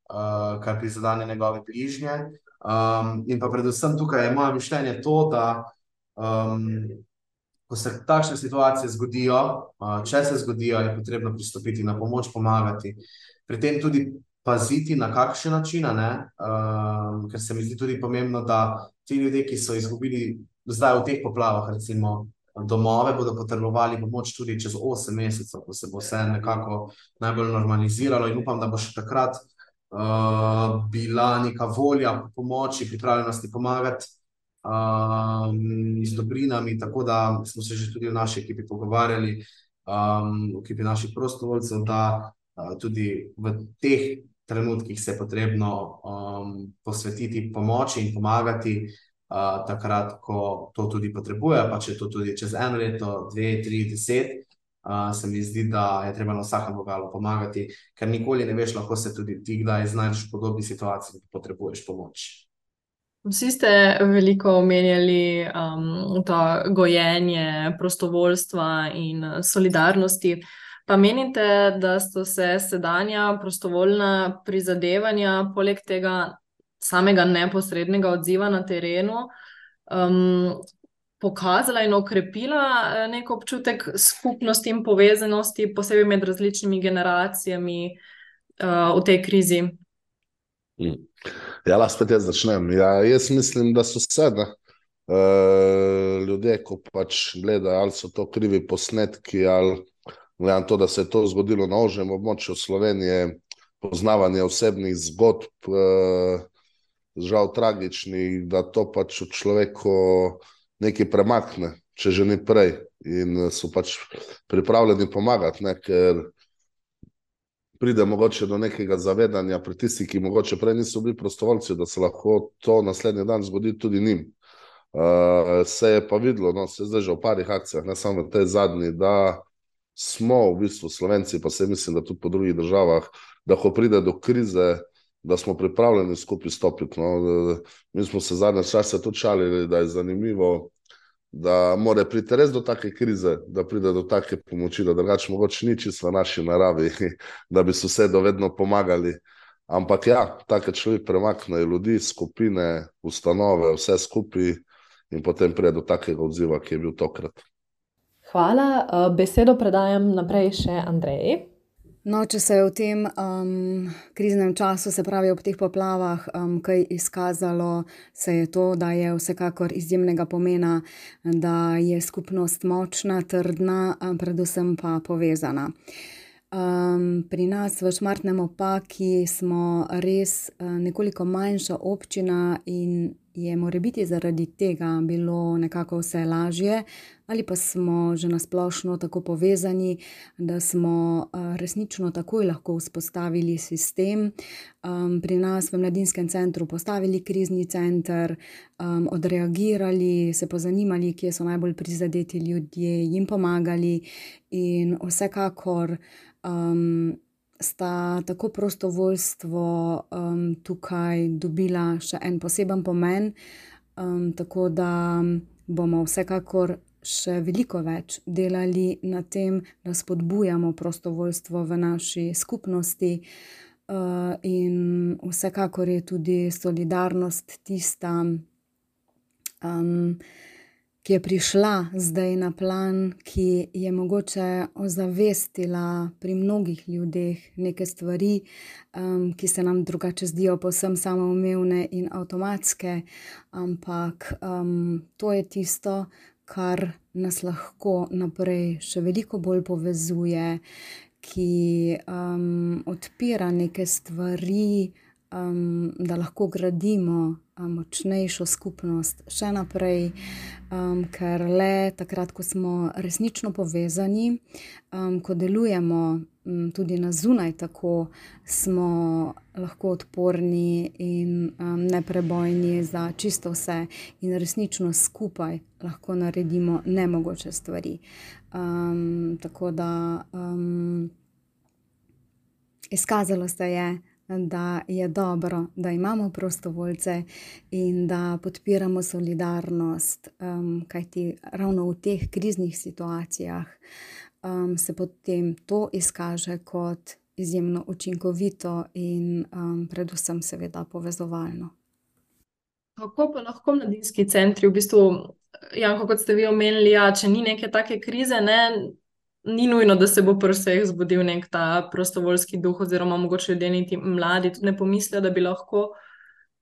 uh, kar prizadene njegove bližnje. Um, in pa predvsem tukaj je moje mišljenje to, da um, ko se takšne situacije zgodijo, če se zgodijo, je potrebno pristopiti na pomoč, pomagati. Pri tem tudi paziti, na kakšen način, um, ker se mi zdi tudi pomembno, da ti ljudje, ki so izgubili zdaj v teh poplavah, recimo domove, bodo potrebovali pomoč tudi čez 8 mesecev, ko se bo vse nekako najbolj normaliziralo in upam, da bo še takrat uh, bila neka volja po pomoči, pripravljenosti pomagati um, z dobrinami, tako da smo se že tudi v naši ekipi pogovarjali, um, v ekipi naših prostovoljcev, da uh, tudi v teh trenutkih se je potrebno um, posvetiti pomoči in pomagati. Uh, takrat, ko to tudi potrebuje, pa če to tudi čez eno leto, dve, tri, deset, uh, se mi zdi, da je treba na vsakem vogalu pomagati, ker nikoli ne veš, lahko se tudi ti, kdaj znajdeš v podobni situaciji, da potrebuješ pomoč. Vsi ste veliko omenjali um, to gojenje prostovoljstva in solidarnosti. Pa menite, da so se sedanja prostovoljna prizadevanja, poleg tega samega neposrednega odziva na terenu, um, pokazala in okrepila eh, nek občutek skupnosti in povezanosti, posebej med različnimi generacijami uh, v tej krizi? Mm. Ja, lahko spet jaz začnem. Ja, jaz mislim, da so vse uh, ljudje, ko pač gledajo, ali so to krivi posnetki, ali gledam to, da se je to zgodilo na ožjem območju Slovenije, poznavanje osebnih zgodb, uh, žal tragičnih, da to pač v človeku nekaj premakne, če že ni prej, in so pač pripravljeni pomagati, ne, ker pride mogoče do nekega zavedanja pri tistih, ki mogoče prej niso bili prostovoljci, da se lahko to naslednji dan zgodi tudi njim. Uh, se je pa videlo, no, se zdaj že v parih akcijah, ne samo v tej zadnji, da smo v bistvu Slovenci, pa se mislim, da tudi po drugih državah, da ko pride do krize, da smo pripravljeni skupaj stopiti. No. Mi smo se zadnje čase tudi čalili, da je zanimivo, da mora priti res do take krize, da pride do take pomoči, da drugače mogoče ni čisto v naši naravi, da bi sosedo vedno pomagali. Ampak ja, tako človek premakne ljudi, skupine, ustanove, vse skupaj in potem pride do takega odziva, ki je bil tokrat. Hvala. Eh, besedo predajam naprej še Andreji. No, če se je v tem um, kriznem času, se pravi ob teh poplavah, um, kaj izkazalo, se je to, da je vsekakor izjemnega pomena, da je skupnost močna, trdna, um, predvsem pa povezana. Um, pri nas v Šmartnem opaki smo res uh, nekoliko manjša občina in je morebiti zaradi tega bilo nekako vse lažje, ali pa smo že nasplošno tako povezani, da smo resnično takoj lahko vzpostavili sistem. Pri nas v mladinskem centru postavili krizni center, odreagirali, se pozanimali, kje so najbolj prizadeti ljudje, jim pomagali in vsekakor. Sta tako prostovoljstvo um, tukaj dobila še en poseben pomen, um, tako da bomo vsekakor še veliko več delali na tem, da spodbujamo prostovoljstvo v naši skupnosti. Uh, in vsekakor je tudi solidarnost tista, um, ki je prišla zdaj na plan, ki je mogoče ozavestila pri mnogih ljudeh neke stvari, um, ki se nam drugače zdijo posebno samoumevne in avtomatske, ampak um, to je tisto, kar nas lahko naprej še veliko bolj povezuje, ki um, odpira neke stvari um, da lahko gradimo močnejšo skupnost še naprej, um, ker le takrat, ko smo resnično povezani, um, ko delujemo um, tudi na zunaj, tako smo lahko odporni in um, neprebojni za čisto vse, in resnično skupaj lahko naredimo nemogoče stvari. Um, tako da. Um, Izkazalo se je, da je dobro, da imamo prostovoljce in da podpiramo solidarnost, um, kajti ravno v teh kriznih situacijah um, se potem to izkaže kot izjemno učinkovito in um, predvsem, seveda, povezovalno. Kako pa lahko mladinski centri v bistvu Janko, kot ste vi omenili, ja, če ni neke take krize, ne, ni nujno, da se bo pri vseh zbudil nek ta prostovoljski duh, oziroma mogoče ljudje niti mladi tudi ne pomislijo, da bi lahko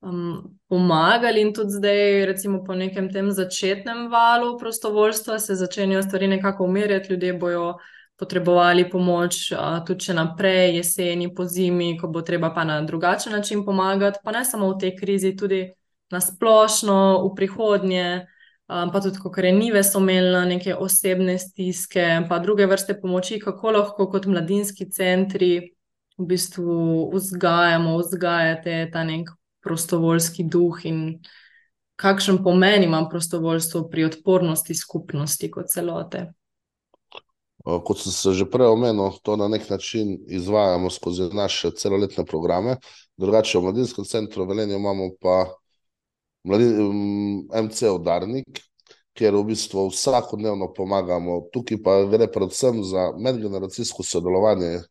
um, pomagali. In tudi zdaj, recimo po nekem tem začetnem valu prostovoljstva, se začenjajo stvari nekako umirjati, ljudje bojo. Potrebovali pomoč tudi če naprej, jeseni, po zimi, ko bo treba pa na drugačen način pomagati, pa ne samo v tej krizi, tudi na splošno, v prihodnje pa tudi, ko renive so imeli neke osebne stiske, pa druge vrste pomoči, kako lahko kot mladinski centri v bistvu vzgajamo, vzgajate ta nek prostovoljski duh in kakšen pomen ima prostovoljstvo pri odpornosti skupnosti kot celote. Kot sem se že prej omenil, to na nek način izvajamo skozi naše celoletne programe. Drugače, v Mladinskem centru Velenje imamo pa MC Udarnik, kjer v bistvu vsakodnevno pomagamo. Tukaj pa gre predvsem za medgeneracijsko sodelovanje.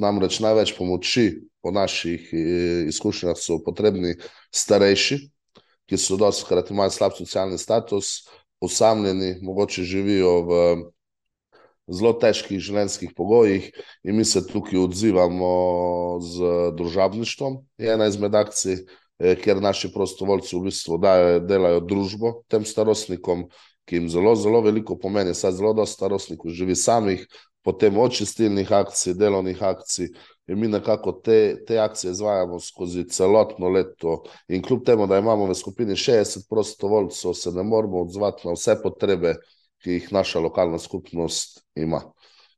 Namreč največ pomoči po naših eh, izkušnjah so potrebni starejši, ki so dostakrat imajo slab socialni status, osamljeni, mogoče živijo v zelo težkih življenjskih pogojih in mi se tukaj odzivamo z družabništvom. Je ena izmed akcij, Eh, kjer naši prostovoljci v bistvu dajo, delajo družbo tem starostnikom, ki jim zelo, zelo veliko pomeni. Saj zelo dosta starostnikov živi samih, potem očistilnih akcij, delovnih akcij. In mi nekako te, te akcije izvajamo skozi celotno leto. In kljub temu, da imamo v skupini 60 prostovoljcev, se ne moramo odzvati na vse potrebe, ki jih naša lokalna skupnost ima.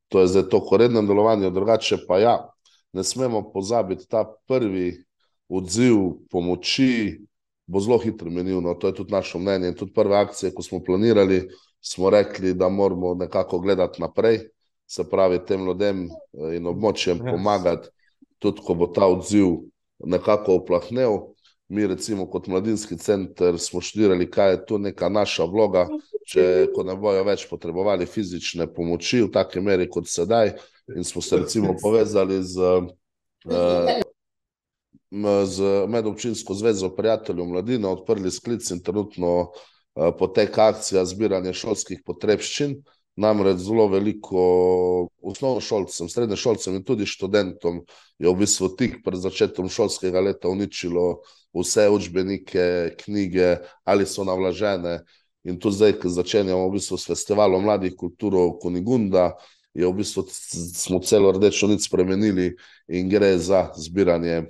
To je zdaj to koredno delovanje, drugače pa ja, ne smemo pozabiti ta prvi odziv pomoči bo zelo hitro menil. No, to je tudi naše mnenje. In tudi prve akcije, ko smo planirali, smo rekli, da moramo nekako gledati naprej, se pravi, tem ljudem eh, in območjem pomagati, tudi ko bo ta odziv nekako oplahnel. Mi, recimo, kot mladinski center, smo študirali, kaj je tu neka naša vloga, če ne bojo več potrebovali fizične pomoči v taki meri kot sedaj. In smo se, recimo, povezali z uh, z medobčinsko zvezo prijateljev mladine odprli sklic in trenutno poteka akcija zbiranja šolskih potrebščin. Namreč zelo veliko osnovnošolcem, srednješolcem in tudi študentom je v bistvu tik pred začetkom šolskega leta uničilo vse učbenike, knjige ali so navlažene. In tu zdaj, ko začenjamo v bistvu s festivalom mladih kulturov Kunigunda, je v bistvu smo celo rdečo nič spremenili in gre za zbiranje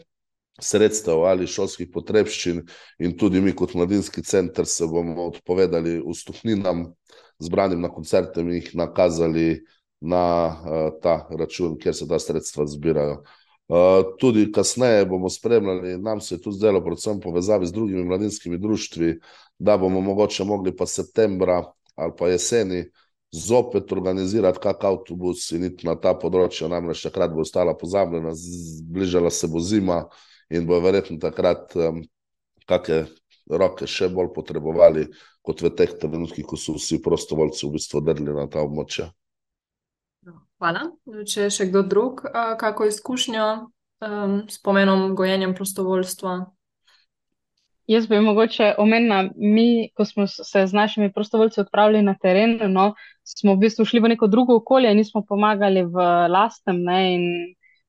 sredstev ali šolskih potrebščin, in tudi mi, kot mladinski center, se bomo odpovedali vstupninam, zbranim na koncerte, in jih nakazali na uh, ta račun, kjer se ta sredstva zbirajo. Uh, tudi kasneje bomo spremljali, nam se je tudi zdelo, predvsem povezavi z drugimi mladinskimi društvi, da bomo mogoče mogli pa septembra ali pa jeseni zopet organizirati kak avtobus in iti na ta področja, namreč takrat bo ostala pozabljena, zbližala se bo zima, in bo verjetno takrat um, kakšne roke še bolj potrebovali, kot v teh trenutkih, ko so vsi prostovoljci v bistvu drli na ta območja. Hvala. Če je še kdo drug, kako izkušnjo um, s pomenom gojenja prostovoljstva? Jaz bi mogoče omenila, mi, ko smo se z našimi prostovoljci odpravili na teren, no, smo v bistvu šli v neko drugo okolje in nismo pomagali v lastnem. Ne, in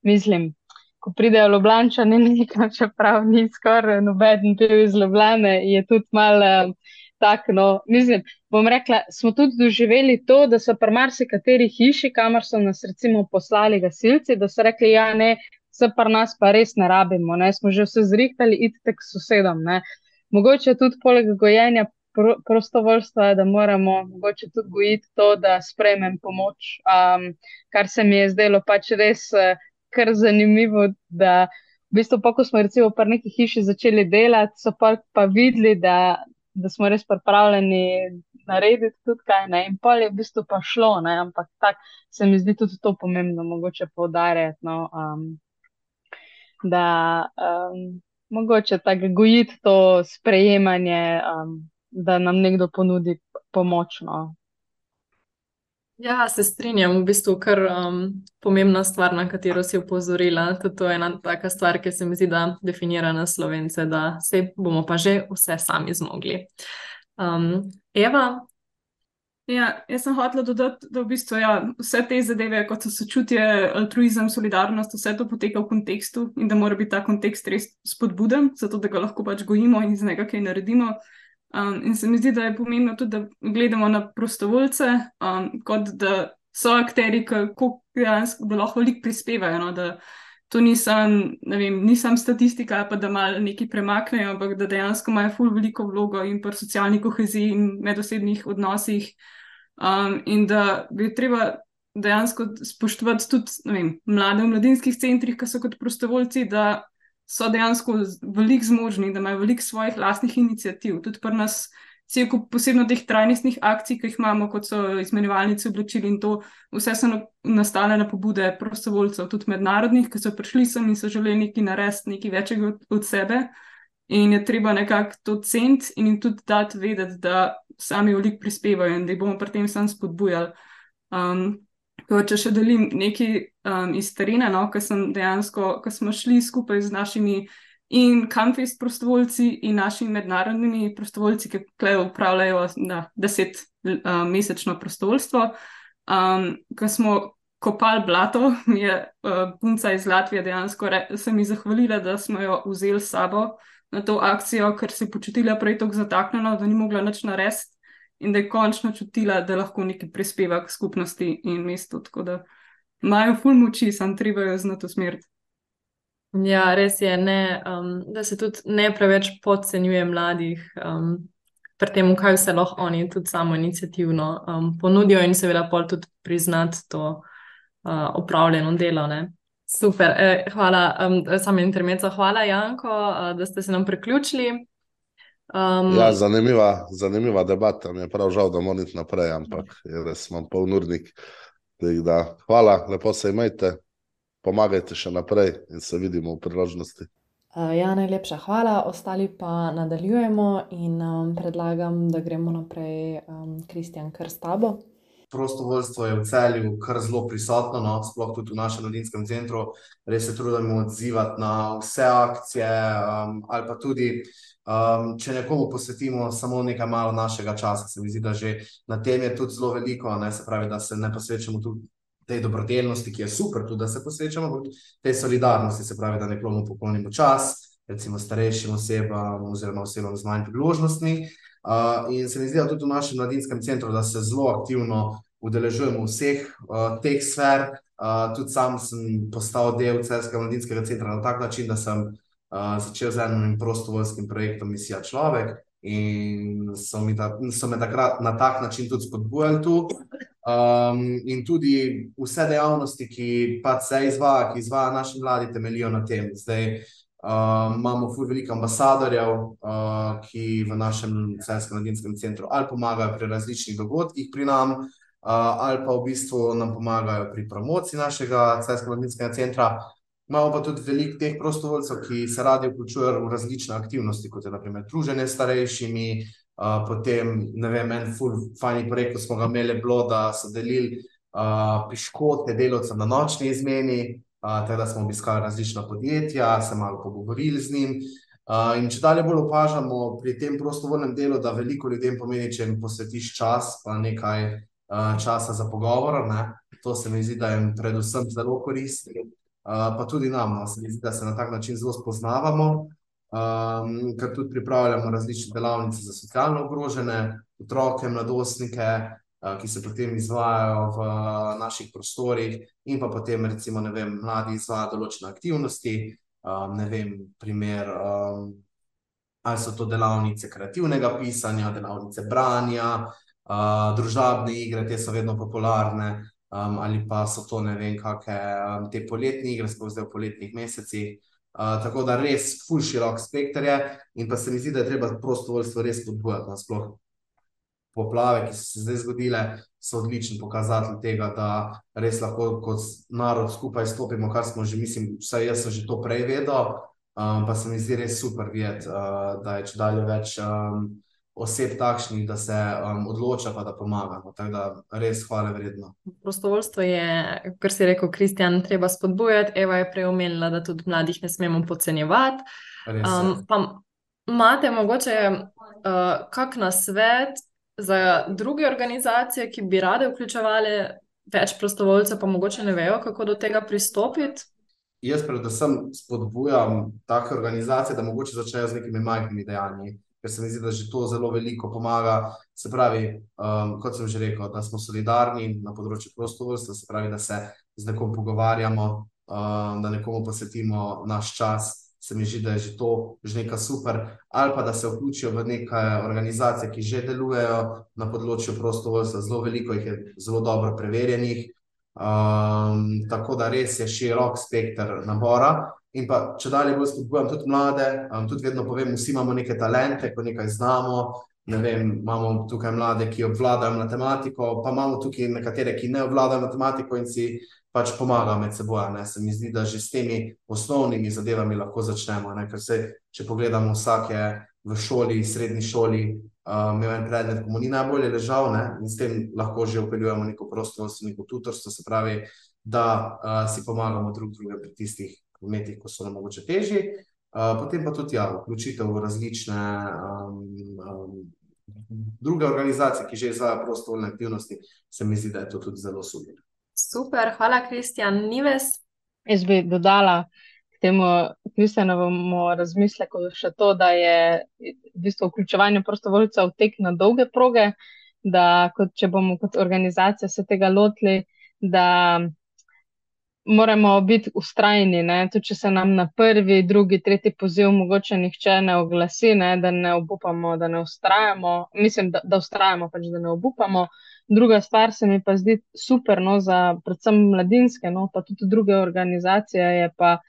mislim, ko pridejo Ljubljani, nekaj, čeprav ni skoraj noben bil iz Ljubljana, je tudi malo uh, tako. No. Mislim, bom rekla, smo tudi doživeli to, da so pri marsikateri hiši, kamor so nas recimo poslali gasilci, da so rekli, ja, ne, se pri nas pa res ne rabimo, ne. smo že vse zrihtali, idite k sosedom. Ne. Mogoče tudi poleg gojenja. Prostovoljstvo je, da moramo mogoče tudi gojiti to, da sprejmem pomoč, um, kar se mi je zdelo pač res uh, kar zanimivo, da v bistvu, pa, ko smo recimo pri neki hiši začeli delati, so pa, pa videli, da, da smo res pripravljeni narediti tudi kaj. Ne? In pol je v bistvu pa šlo, ne? ampak tako se mi zdi tudi to pomembno, mogoče poudarjati. No? Um, da um, mogoče tako gojiti to sprejemanje, um, da nam nekdo ponudi pomoč. No? Ja, se strinjam, v bistvu kar um, pomembna stvar, na katero si upozorila. Tudi to je ena taka stvar, ki se mi zdi, da definira nas slovence, da se bomo pa že vse sami zmogli. Um, Eva, Ja, jaz sem hotela dodati, da v bistvu, ja, vse te zadeve, kot so sočutje, altruizem, solidarnost, vse to poteka v kontekstu in da mora biti ta kontekst res spodbuden, zato da ga lahko pač gojimo in iz njega kaj naredimo. Um, in se mi zdi, da je pomembno tudi, da gledamo na prostovoljce, um, kot da so akteri, ki lahko veliko prispevajo. No, da to nisem, vem, nisem statistika, pa da malo nekaj premaknejo, ampak da dejansko imajo ful veliko vlogo in pri socialni koheziji in medosebnih odnosih. Um, in da bi treba dejansko spoštovati tudi vem, mlade v mladinskih centrih, ki so kot prostovoljci, da so dejansko veliko zmožni, da imajo veliko svojih lastnih inicijativ. Tudi pri nas, posebno teh trajnostnih akcij, ki jih imamo, kot so izmenjevalnice oblačil in to, vse so nastale na pobude prostovoljcev, tudi mednarodnih, ki so prišli sem in so želeli nekaj narediti, nekaj večjega od, od sebe. In je treba nekako to ceniti in jim tudi dati vedeti, da sami veliko prispevajo in da jih bomo pri tem sam spodbujali. Um, če še delim nekaj um, iz terena, no, ki sem dejansko, ko smo šli skupaj z našimi in kampfest prostovoljci in našimi mednarodnimi prostovoljci, ki klejo upravljajo na deset um, prostovoljstvo, um, ko smo kopali blato, mi je uh, punca iz Latvije dejansko se mi zahvalila, da smo jo vzeli s sabo na to akcijo, ker se je počutila prej tako zataknjena, da ni mogla nič narediti in da je končno čutila, da lahko nekaj prispeva k skupnosti in mestu. Tako da imajo ful moči, sam treba jo znati usmeriti. Ja, res je, ne, um, da se tudi ne preveč podcenjuje mladih um, pri tem, kaj vse lahko oni tudi samo inicijativno um, ponudijo in seveda pol tudi priznati to uh, opravljeno delo. Ne. Super, eh, hvala, um, samo intermezzo. Hvala, Janko, uh, da ste se nam priključili. Um, ja, zanimiva, zanimiva debata. Mi je prav žal, da moram iti naprej, ampak res imam polnurnik. Hvala, lepo se imejte, pomagajte še naprej in se vidimo v priložnosti. Uh, ja, najlepša hvala, ostali pa nadaljujemo in um, predlagam, da gremo naprej, Kristjan, um, kar s tabo prostovoljstvo je v celju kar zelo prisotno, no, sploh tudi v našem mladinskem centru. Res se trudimo odzivati na vse akcije, um, ali pa tudi, um, če nekomu posvetimo samo nekaj malo našega časa. Se mi zdi, da že na tem je tudi zelo veliko, ne, se pravi, da se ne posvečamo tudi. Tej dobrodelnosti, ki je super, tudi da se posvečamo, tudi tej solidarnosti, se pravi, da nekomu poklonimo čas, recimo starejšim osebam, oziroma osebam z manj priložnostmi. Uh, in se mi zdi, da tudi v našem mladinskem centru, da se zelo aktivno udeležujemo vseh uh, teh sfer. Uh, tudi sam sem postal del Celskega mladinskega centra na tak način, da sem uh, začel z enim prostovoljskim projektom Misija Človek. In so, ta, so me takrat na tak način tudi spodbujali tu. Um, in tudi vse dejavnosti, ki pa se izvaja, ki izvaja naši mladi, temeljijo na tem. Zdaj, uh, Uh, imamo veliko ambasadorjev, uh, ki v našem Slovenskem mladinskem centru ali pomagajo pri različnih dogodkih pri nam, uh, ali pa v bistvu nam pomagajo pri promociji našega Slovenskega mladinskega centra. Imamo pa tudi veliko teh prostovoljcev, ki se radi vključujejo v različne aktivnosti, kot je naprimer druženje s starejšimi, uh, potem ne vem, en ful fajni projekt, ko smo ga imeli, bilo, da so delili uh, piškote delovcem na nočni izmeni tako da smo obiskali različna podjetja, se malo pogovorili z njim. Uh, in če dalje bolj opažamo pri tem prostovoljnem delu, da veliko ljudem pomeni, če jim posvetiš čas, pa nekaj uh, časa za pogovor. Ne? To se mi zdi, da jim predvsem zelo koristi. Uh, pa tudi nam, no? se zdi, da se na tak način zelo spoznavamo, um, ker tudi pripravljamo različne delavnice za socialno ogrožene, otroke, mladostnike, Eh, ki se potem izvajajo v naših prostorih, in pa potem, recimo, vem, mladi izvajo določene aktivnosti. Um, ne vem, primer, um, ali so to delavnice kreativnega pisanja, delavnice branja, uh, družabne igre, te so vedno popularne, um, ali pa so to ne vem, kakšne um, te poletne igre, sploh zdaj v poletnih mesecih. Uh, tako da res, ful širok spekter je, in pa se mi zdi, da je treba prostovoljstvo res podbujati nasploh poplave, ki so se zdaj zgodile, so odličen pokazatelj tega, da res lahko kot narod skupaj stopimo, kar smo že, mislim, vsaj jaz sem že to prej vedel, um, pa se mi zdi res super videti, uh, da je če dalje več um, oseb takšnih, da se um, odloča, pa da pomagamo. Tako da res hvale vredno. Prostovoljstvo je, kar si rekel, Kristjan, treba spodbujati. Eva je prej omenila, da tudi mladih ne smemo podcenjevati. Um, pa imate mogoče uh, kak na svet za druge organizacije, ki bi rade vključevali več prostovoljcev, pa mogoče ne vejo, kako do tega pristopiti? Jaz predvsem spodbujam take organizacije, da mogoče začnejo z nekimi majhnimi dejanji, ker se mi zdi, da že to zelo veliko pomaga. Se pravi, um, kot sem že rekel, da smo solidarni na področju prostovoljstva, se pravi, da se z nekom pogovarjamo, um, da nekomu posvetimo naš čas. Se mi zdi, da je že to že nekaj super, ali pa da se vključijo v neke organizacije, ki že delujejo na področju prostovoljstva. Zelo veliko jih je zelo dobro preverjenih, um, tako da res je širok spekter nabora. In pa, če dalje bolj spodbujam tudi mlade, um, tudi vedno povem, vsi imamo neke talente, ko nekaj znamo. Ne vem, imamo tukaj mlade, ki obvladajo matematiko, pa imamo tukaj nekatere, ki ne obvladajo matematiko in si pač pomagajo med seboj. Ne. Se mi zdi, da že s temi osnovnimi zadevami lahko začnemo. Ne. Ker se, če pogledamo, vsak je v šoli, srednji šoli, uh, imel en predmet, ki mu ni najbolje ležal, ne. in s tem lahko že upeljujemo neko prostovoljstvo, neko tutorstvo, se pravi, da uh, si pomagamo drug drugemu pri tistih predmetih, ko so nam mogoče težji. Uh, potem pa tudi ja, vključitev v različne um, um, druge organizacije, ki že izvajo prostovoljne aktivnosti, se mi zdi, da je to tudi zelo super. Super, hvala, Kristjan. Nives? Jaz bi dodala k temu Kristjanovu razmisleku še to, da je v bistvu vključevanje prostovoljcev tek na dolge proge, da kot, če bomo kot organizacija se tega lotili, da moramo biti ustrajni. Tudi če se nam na prvi, drugi, tretji poziv mogoče nihče ne oglasi, ne? da ne obupamo, da ne ustrajamo. Mislim, da, da ustrajamo, pač da ne obupamo. Druga stvar se mi pa zdi super, no, za predvsem mladinske, no, pa tudi druge organizacije, je pa,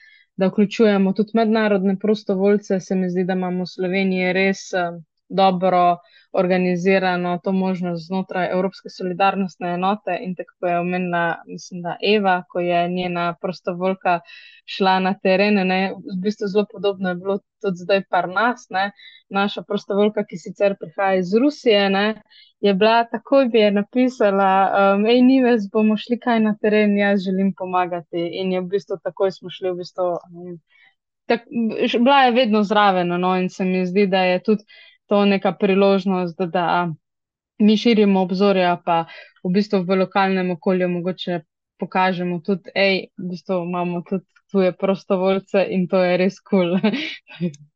da vključujemo tudi mednarodne prostovoljce. Se mi zdi, da imamo v Sloveniji res uh, dobro organizirano to možnost znotraj Evropske solidarnostne enote in tako je omenila, mislim, da Eva, ko je njena prostovoljka šla na teren, ne, v bistvu zelo podobno je bilo tudi zdaj par nas, ne, naša prostovoljka, ki sicer prihaja iz Rusije, ne, je bila takoj bi je napisala, um, ej, ni več, bomo šli kaj na teren, jaz želim pomagati in je v bistvu takoj smo šli v bistvu. Ne, tak, bila je vedno zraven, no, in se mi zdi, da je tudi to neka priložnost, da, da mi širimo obzorja, pa v bistvu v lokalnem okolju mogoče pokažemo tudi, da v bistvu imamo tudi tuje prostovoljce in to je res kul. Cool.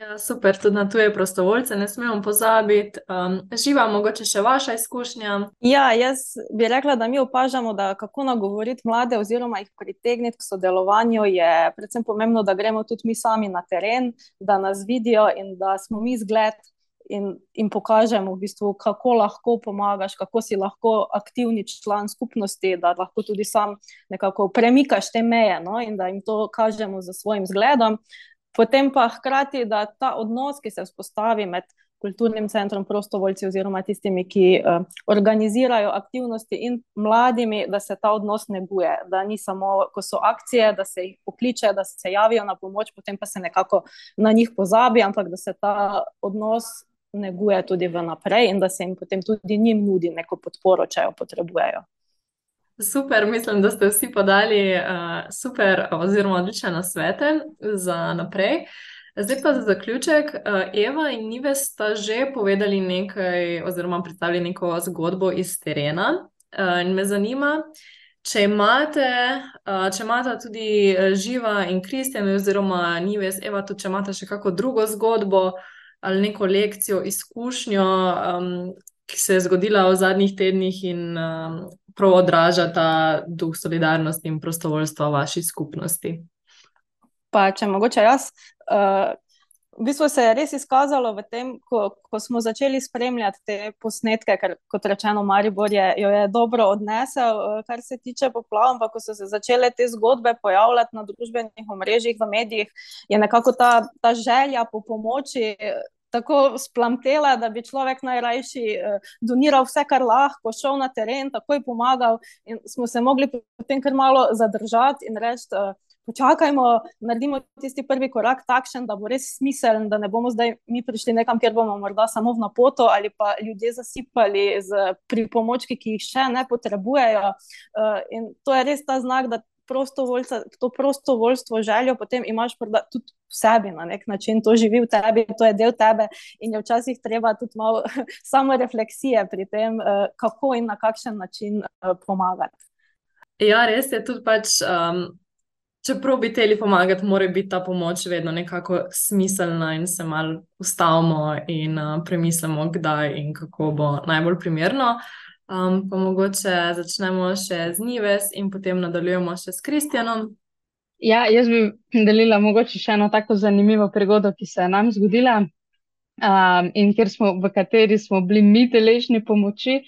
Ja, super, tudi na tuje prostovoljce ne smemo pozabiti. Um, živa, mogoče še vaša izkušnja? Ja, jaz bi rekla, da mi opažamo, da kako nagovoriti mlade oziroma jih pritegniti k sodelovanju, je predvsem pomembno, da gremo tudi mi sami na teren, da nas vidijo in da smo mi zgled in, in pokažemo, v bistvu, kako lahko pomagaš, kako si lahko aktivni član skupnosti, da lahko tudi sam nekako premikaš te meje no? in da jim to kažemo za svojim zgledom potem pa hkrati, da ta odnos, ki se vzpostavi med kulturnim centrom, prostovoljci oziroma tistimi, ki uh, organizirajo aktivnosti in mladimi, da se ta odnos neguje, da ni samo, ko so akcije, da se jih pokliče, da se javijo na pomoč, potem pa se nekako na njih pozabi, ampak da se ta odnos neguje tudi vnaprej in da se jim potem tudi njim nudi neko podporo, če jo potrebujejo. Super, mislim, da ste vsi podali uh, super, oziroma odlične nasvete za naprej. Zdaj pa za zaključek, uh, Eva in Nive sta že povedali nekaj, oziroma predstavili neko zgodbo iz terena. Uh, in me zanima, če imate, uh, če imate tudi živa in kristjan, oziroma Nive, Eva, tudi če imate še kako drugo zgodbo ali neko lekcijo, izkušnjo, um, ki se je zgodila v zadnjih tednih in um, prav odraža ta duh solidarnosti in prostovoljstva v vaši skupnosti. Pa, če mogoče jaz. Uh, v bistvu se je res izkazalo v tem, ko, ko smo začeli spremljati te posnetke, ker, kot rečeno, Maribor je, jo je dobro odnesel, uh, kar se tiče poplav, ampak ko so se začele te zgodbe pojavljati na družbenih omrežjih, v medijih, je nekako ta, ta želja po pomoči tako splamtela, da bi človek najrajši eh, doniral vse, kar lahko, šel na teren, takoj pomagal. In smo se mogli potem kar malo zadržati in reči. Eh, počakajmo, naredimo tisti prvi korak takšen, da bo res smiseln, da ne bomo zdaj mi prišli nekam, kjer bomo morda samo v napoto ali pa ljudje zasipali z pripomočki, ki jih še ne potrebujejo. Uh, in to je res ta znak, da to prostovoljstvo, željo, potem imaš tudi v sebi na nek način, to živi v tebi, to je del tebe in je včasih treba tudi malo samo refleksije pri tem, uh, kako in na kakšen način uh, pomagati. Ja, res je tudi pač. Um... Čeprav bi teli pomagati, mora biti ta pomoč vedno nekako smiselna in se malo ustavimo in uh, premislimo, kdaj in kako bo najbolj primerno. Um, pa mogoče začnemo še z Nives in potem nadaljujemo še s Kristjanom. Ja, jaz bi delila mogoče še eno tako zanimivo prigodo, ki se je nam zgodila um, in smo, v kateri smo bili mi deležni pomoči.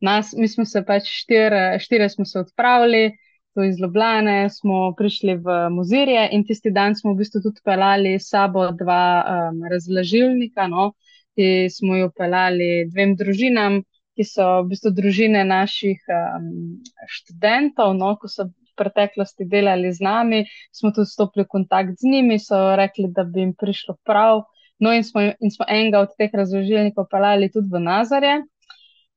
Nas, mi smo se pač štiri smo se odpravili to iz Ljubljane, smo prišli v Muzirje in tisti dan smo v bistvu tudi pelali sabo dva um, razlažilnika, no, ki smo jo pelali dvem družinam, ki so v bistvu družine naših um, študentov, no, ko so v preteklosti delali z nami, smo tudi stopili v kontakt z njimi, so rekli, da bi jim prišlo prav. No, in smo, in smo enega od teh razložilnikov pelali tudi v Nazarje.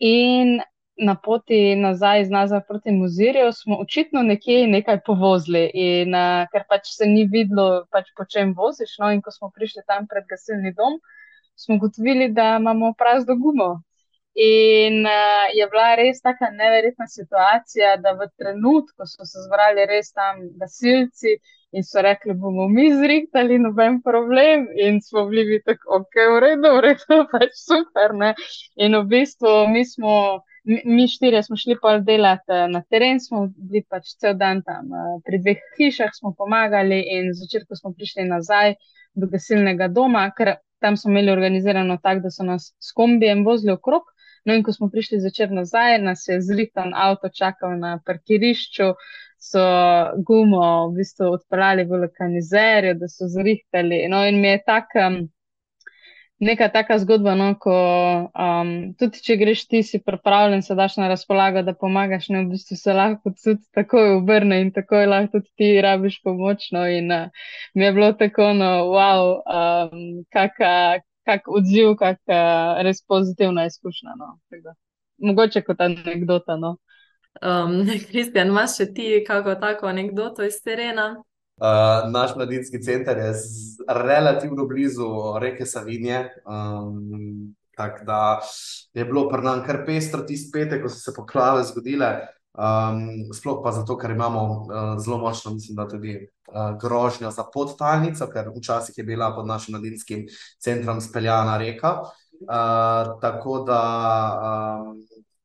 In na poti nazaj iz Nazarja proti Muzirju, smo očitno nekje nekaj povozili, in uh, ker pač se ni videlo, pač po čem voziš. No, in ko smo prišli tam pred gasilni dom, smo gotovili, da imamo prazno gumo. In uh, je bila res tako neverjetna situacija, da v trenutku so se zbrali res tam gasilci in so rekli, bomo mi zrihtali, noben problem. In smo bili tako, ok, v redu, v redu, pač super. Ne? In v bistvu mi smo mi štirje smo šli pol delati eh, na teren, smo bili pač cel dan tam eh, pri dveh hišah, smo pomagali in zvečer, ko smo prišli nazaj do gasilnega doma, ker tam smo imeli organizirano tako, da so nas s kombijem vozili okrog. No, in ko smo prišli zvečer nazaj, nas je zrihtan avto čakal na parkirišču, so gumo v bistvu odpeljali v lokanizerju, da so zrihtali. No, in mi je tako. Um, neka taka zgodba, no, ko um, tudi če greš ti, si pripravljen, se daš na razpolago, da pomagaš, ne v bistvu se lahko tudi takoj obrne in takoj lahko tudi ti rabiš pomoč. No, in uh, mi je bilo tako, no, wow, um, kaka, kak odziv, kaka res pozitivna izkušnja. No, Mogoče kot anekdota. No. Um, Kristjan, imaš še ti kako tako anekdoto iz terena? Uh, naš mladinski center je relativno blizu reke Savinje. Um, tako da je bilo pri nas kar pestro tisti petek, ko so se poplave zgodile. Um, sploh pa zato, ker imamo uh, zelo močno, mislim, da tudi uh, grožnjo za podtalnico, ker včasih je bila pod našim mladinskim centrom speljana reka. Uh, tako da um,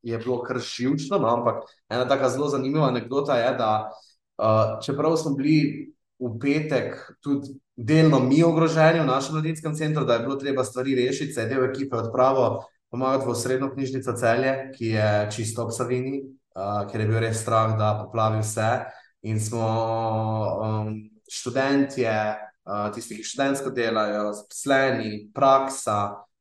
je bilo kar živčno, no, ampak ena tako zelo zanimiva anekdota je, da uh, čeprav smo bili v petek tudi delno mi ogroženi v našem mladinskem centru, da je bilo treba stvari rešiti, se je del ekipe odpravil pomagati v srednjo knjižnico celje, ki je čisto ob Savini, uh, ker je bil res strah, da poplavi vse. In smo um, študentje, uh, tisti, ki študentsko delajo, zaposleni, praksa,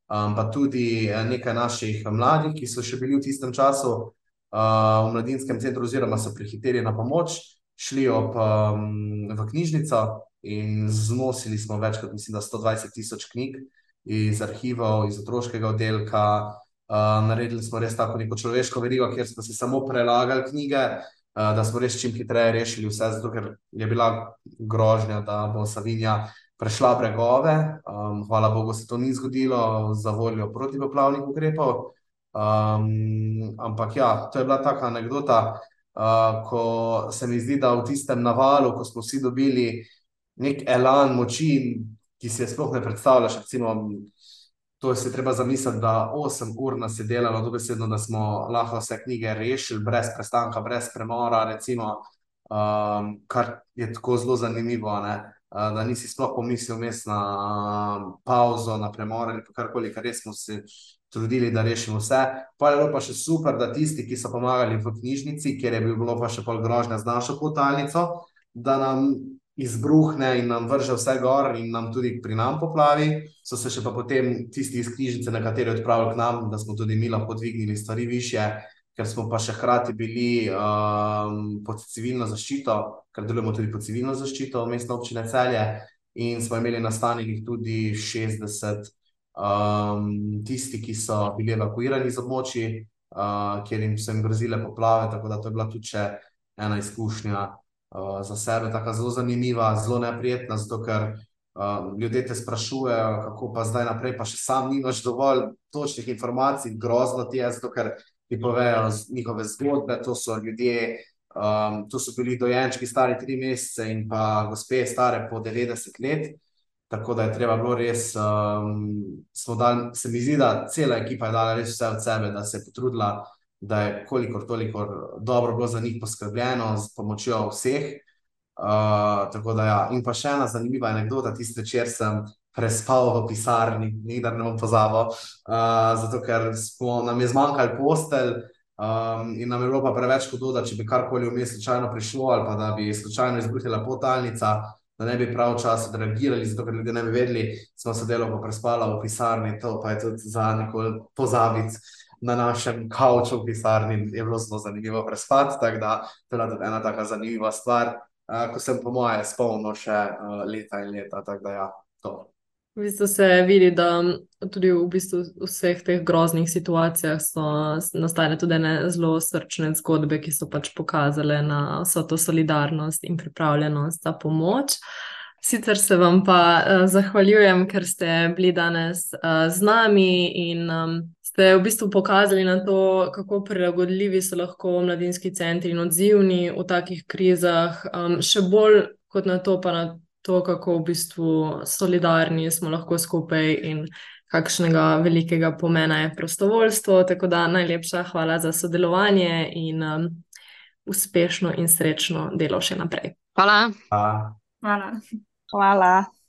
um, pa tudi nekaj naših mladih, ki so še bili v tistem času uh, v mladinskem centru, oziroma so prihiteli na pomoč šli ob, um, v knjižnico in znosili smo več kot mislim, 120 tisoč knjig iz arhivov, iz otroškega oddelka. Uh, naredili smo res tako neko človeško verigo, kjer smo si samo prelagali knjige, uh, da smo res čim hitreje rešili vse, zato ker je bila grožnja, da bo Savinja prešla bregove. Um, hvala Bogu se to ni zgodilo za voljo protipoplavnih ukrepov. Um, ampak ja, to je bila taka anekdota, uh, ko se mi zdi, da v tistem navalu, ko smo vsi dobili nek elan moči, ki si je sploh ne predstavljaš. Recimo, to je treba zamisliti, da 8 ur nas je delalo, dobesedno, da smo lahko vse knjige rešili, brez prestanka, brez premora, recimo, um, kar je tako zelo zanimivo. Ne? Da nisi sploh pomislil na pauzo, na premor ali karkoli, kar res smo se trudili, da rešimo vse. Pa je bilo pa še super, da tisti, ki so pomagali v knjižnici, kjer je bilo pa še pol grožnja z našo potalnico, da nam izbruhne in nam vrže vse gor in nam tudi pri nam poplavi. So se pa potem tisti iz knjižnice, na kateri odpravili k nam, da smo tudi mi lahko dvignili stvari više. Ker smo pa še hkrati bili um, pod civilno zaščito, ker delujemo tudi pod civilno zaščito v mestni občini Celje, in smo imeli nastanjenih tudi 60 um, tisti, ki so bili evakuirani iz območij, uh, kjer jim so jim grozile poplave. Tako da to je bila tudi ena izkušnja, uh, za sebe tako zelo zanimiva, zelo neprijetna, zato ker uh, ljudje te sprašujejo, kako pa zdaj naprej, pa še sam nimaš dovolj točnih informacij, grozno ti je, zato ker ti povejo njihove zgodbe, to so ljudje. Um, to so bili dojenčki, stari tri mesece, in pa gospe, stare po 90 let. Tako da je treba bilo res, um, dal, se mi zdi, da cela ekipa je dala res vse od sebe, da se je potrudila, da je kolikor toliko dobro bilo za njih poskrbljeno z pomočjo vseh. Uh, tako da, ja. In pa še ena zanimiva anekdota, tisti večer sem prespal v pisarni, nikdar ne bom pozabil, uh, zato ker smo, nam je zmanjkalo postelj. Um, in nam je bilo pa preveč hudo, da če bi karkoli vmes slučajno prišlo, ali pa da bi slučajno izbruhnila potalnica, da ne bi prav čas odreagirali, zato ker ljudje ne bi vedeli, smo se delo pa prespala v pisarni, to pa je tudi za nekoli pozabiti na našem kauču v pisarni, je bilo zelo zanimivo prespati, tako da to je tudi ena taka zanimiva stvar, uh, ko sem po moje spomnil še uh, leta in leta, tako da ja, to. V bistvu se vidi, da tudi v bistvu vseh teh groznih situacijah so nastale tudi zelo srčne zgodbe, ki so pač pokazale na vso to solidarnost in pripravljenost za pomoč. Sicer se vam pa uh, zahvaljujem, ker ste bili danes uh, z nami in um, ste v bistvu pokazali na to, kako prilagodljivi so lahko mladinski centri in odzivni v takih krizah, um, še bolj kot na to, pa na to, kako v bistvu solidarni smo lahko skupaj in kakšnega velikega pomena je prostovoljstvo. Tako da najlepša hvala za sodelovanje in um, uspešno in srečno delo še naprej. Hvala. Hvala. Hvala. Hvala.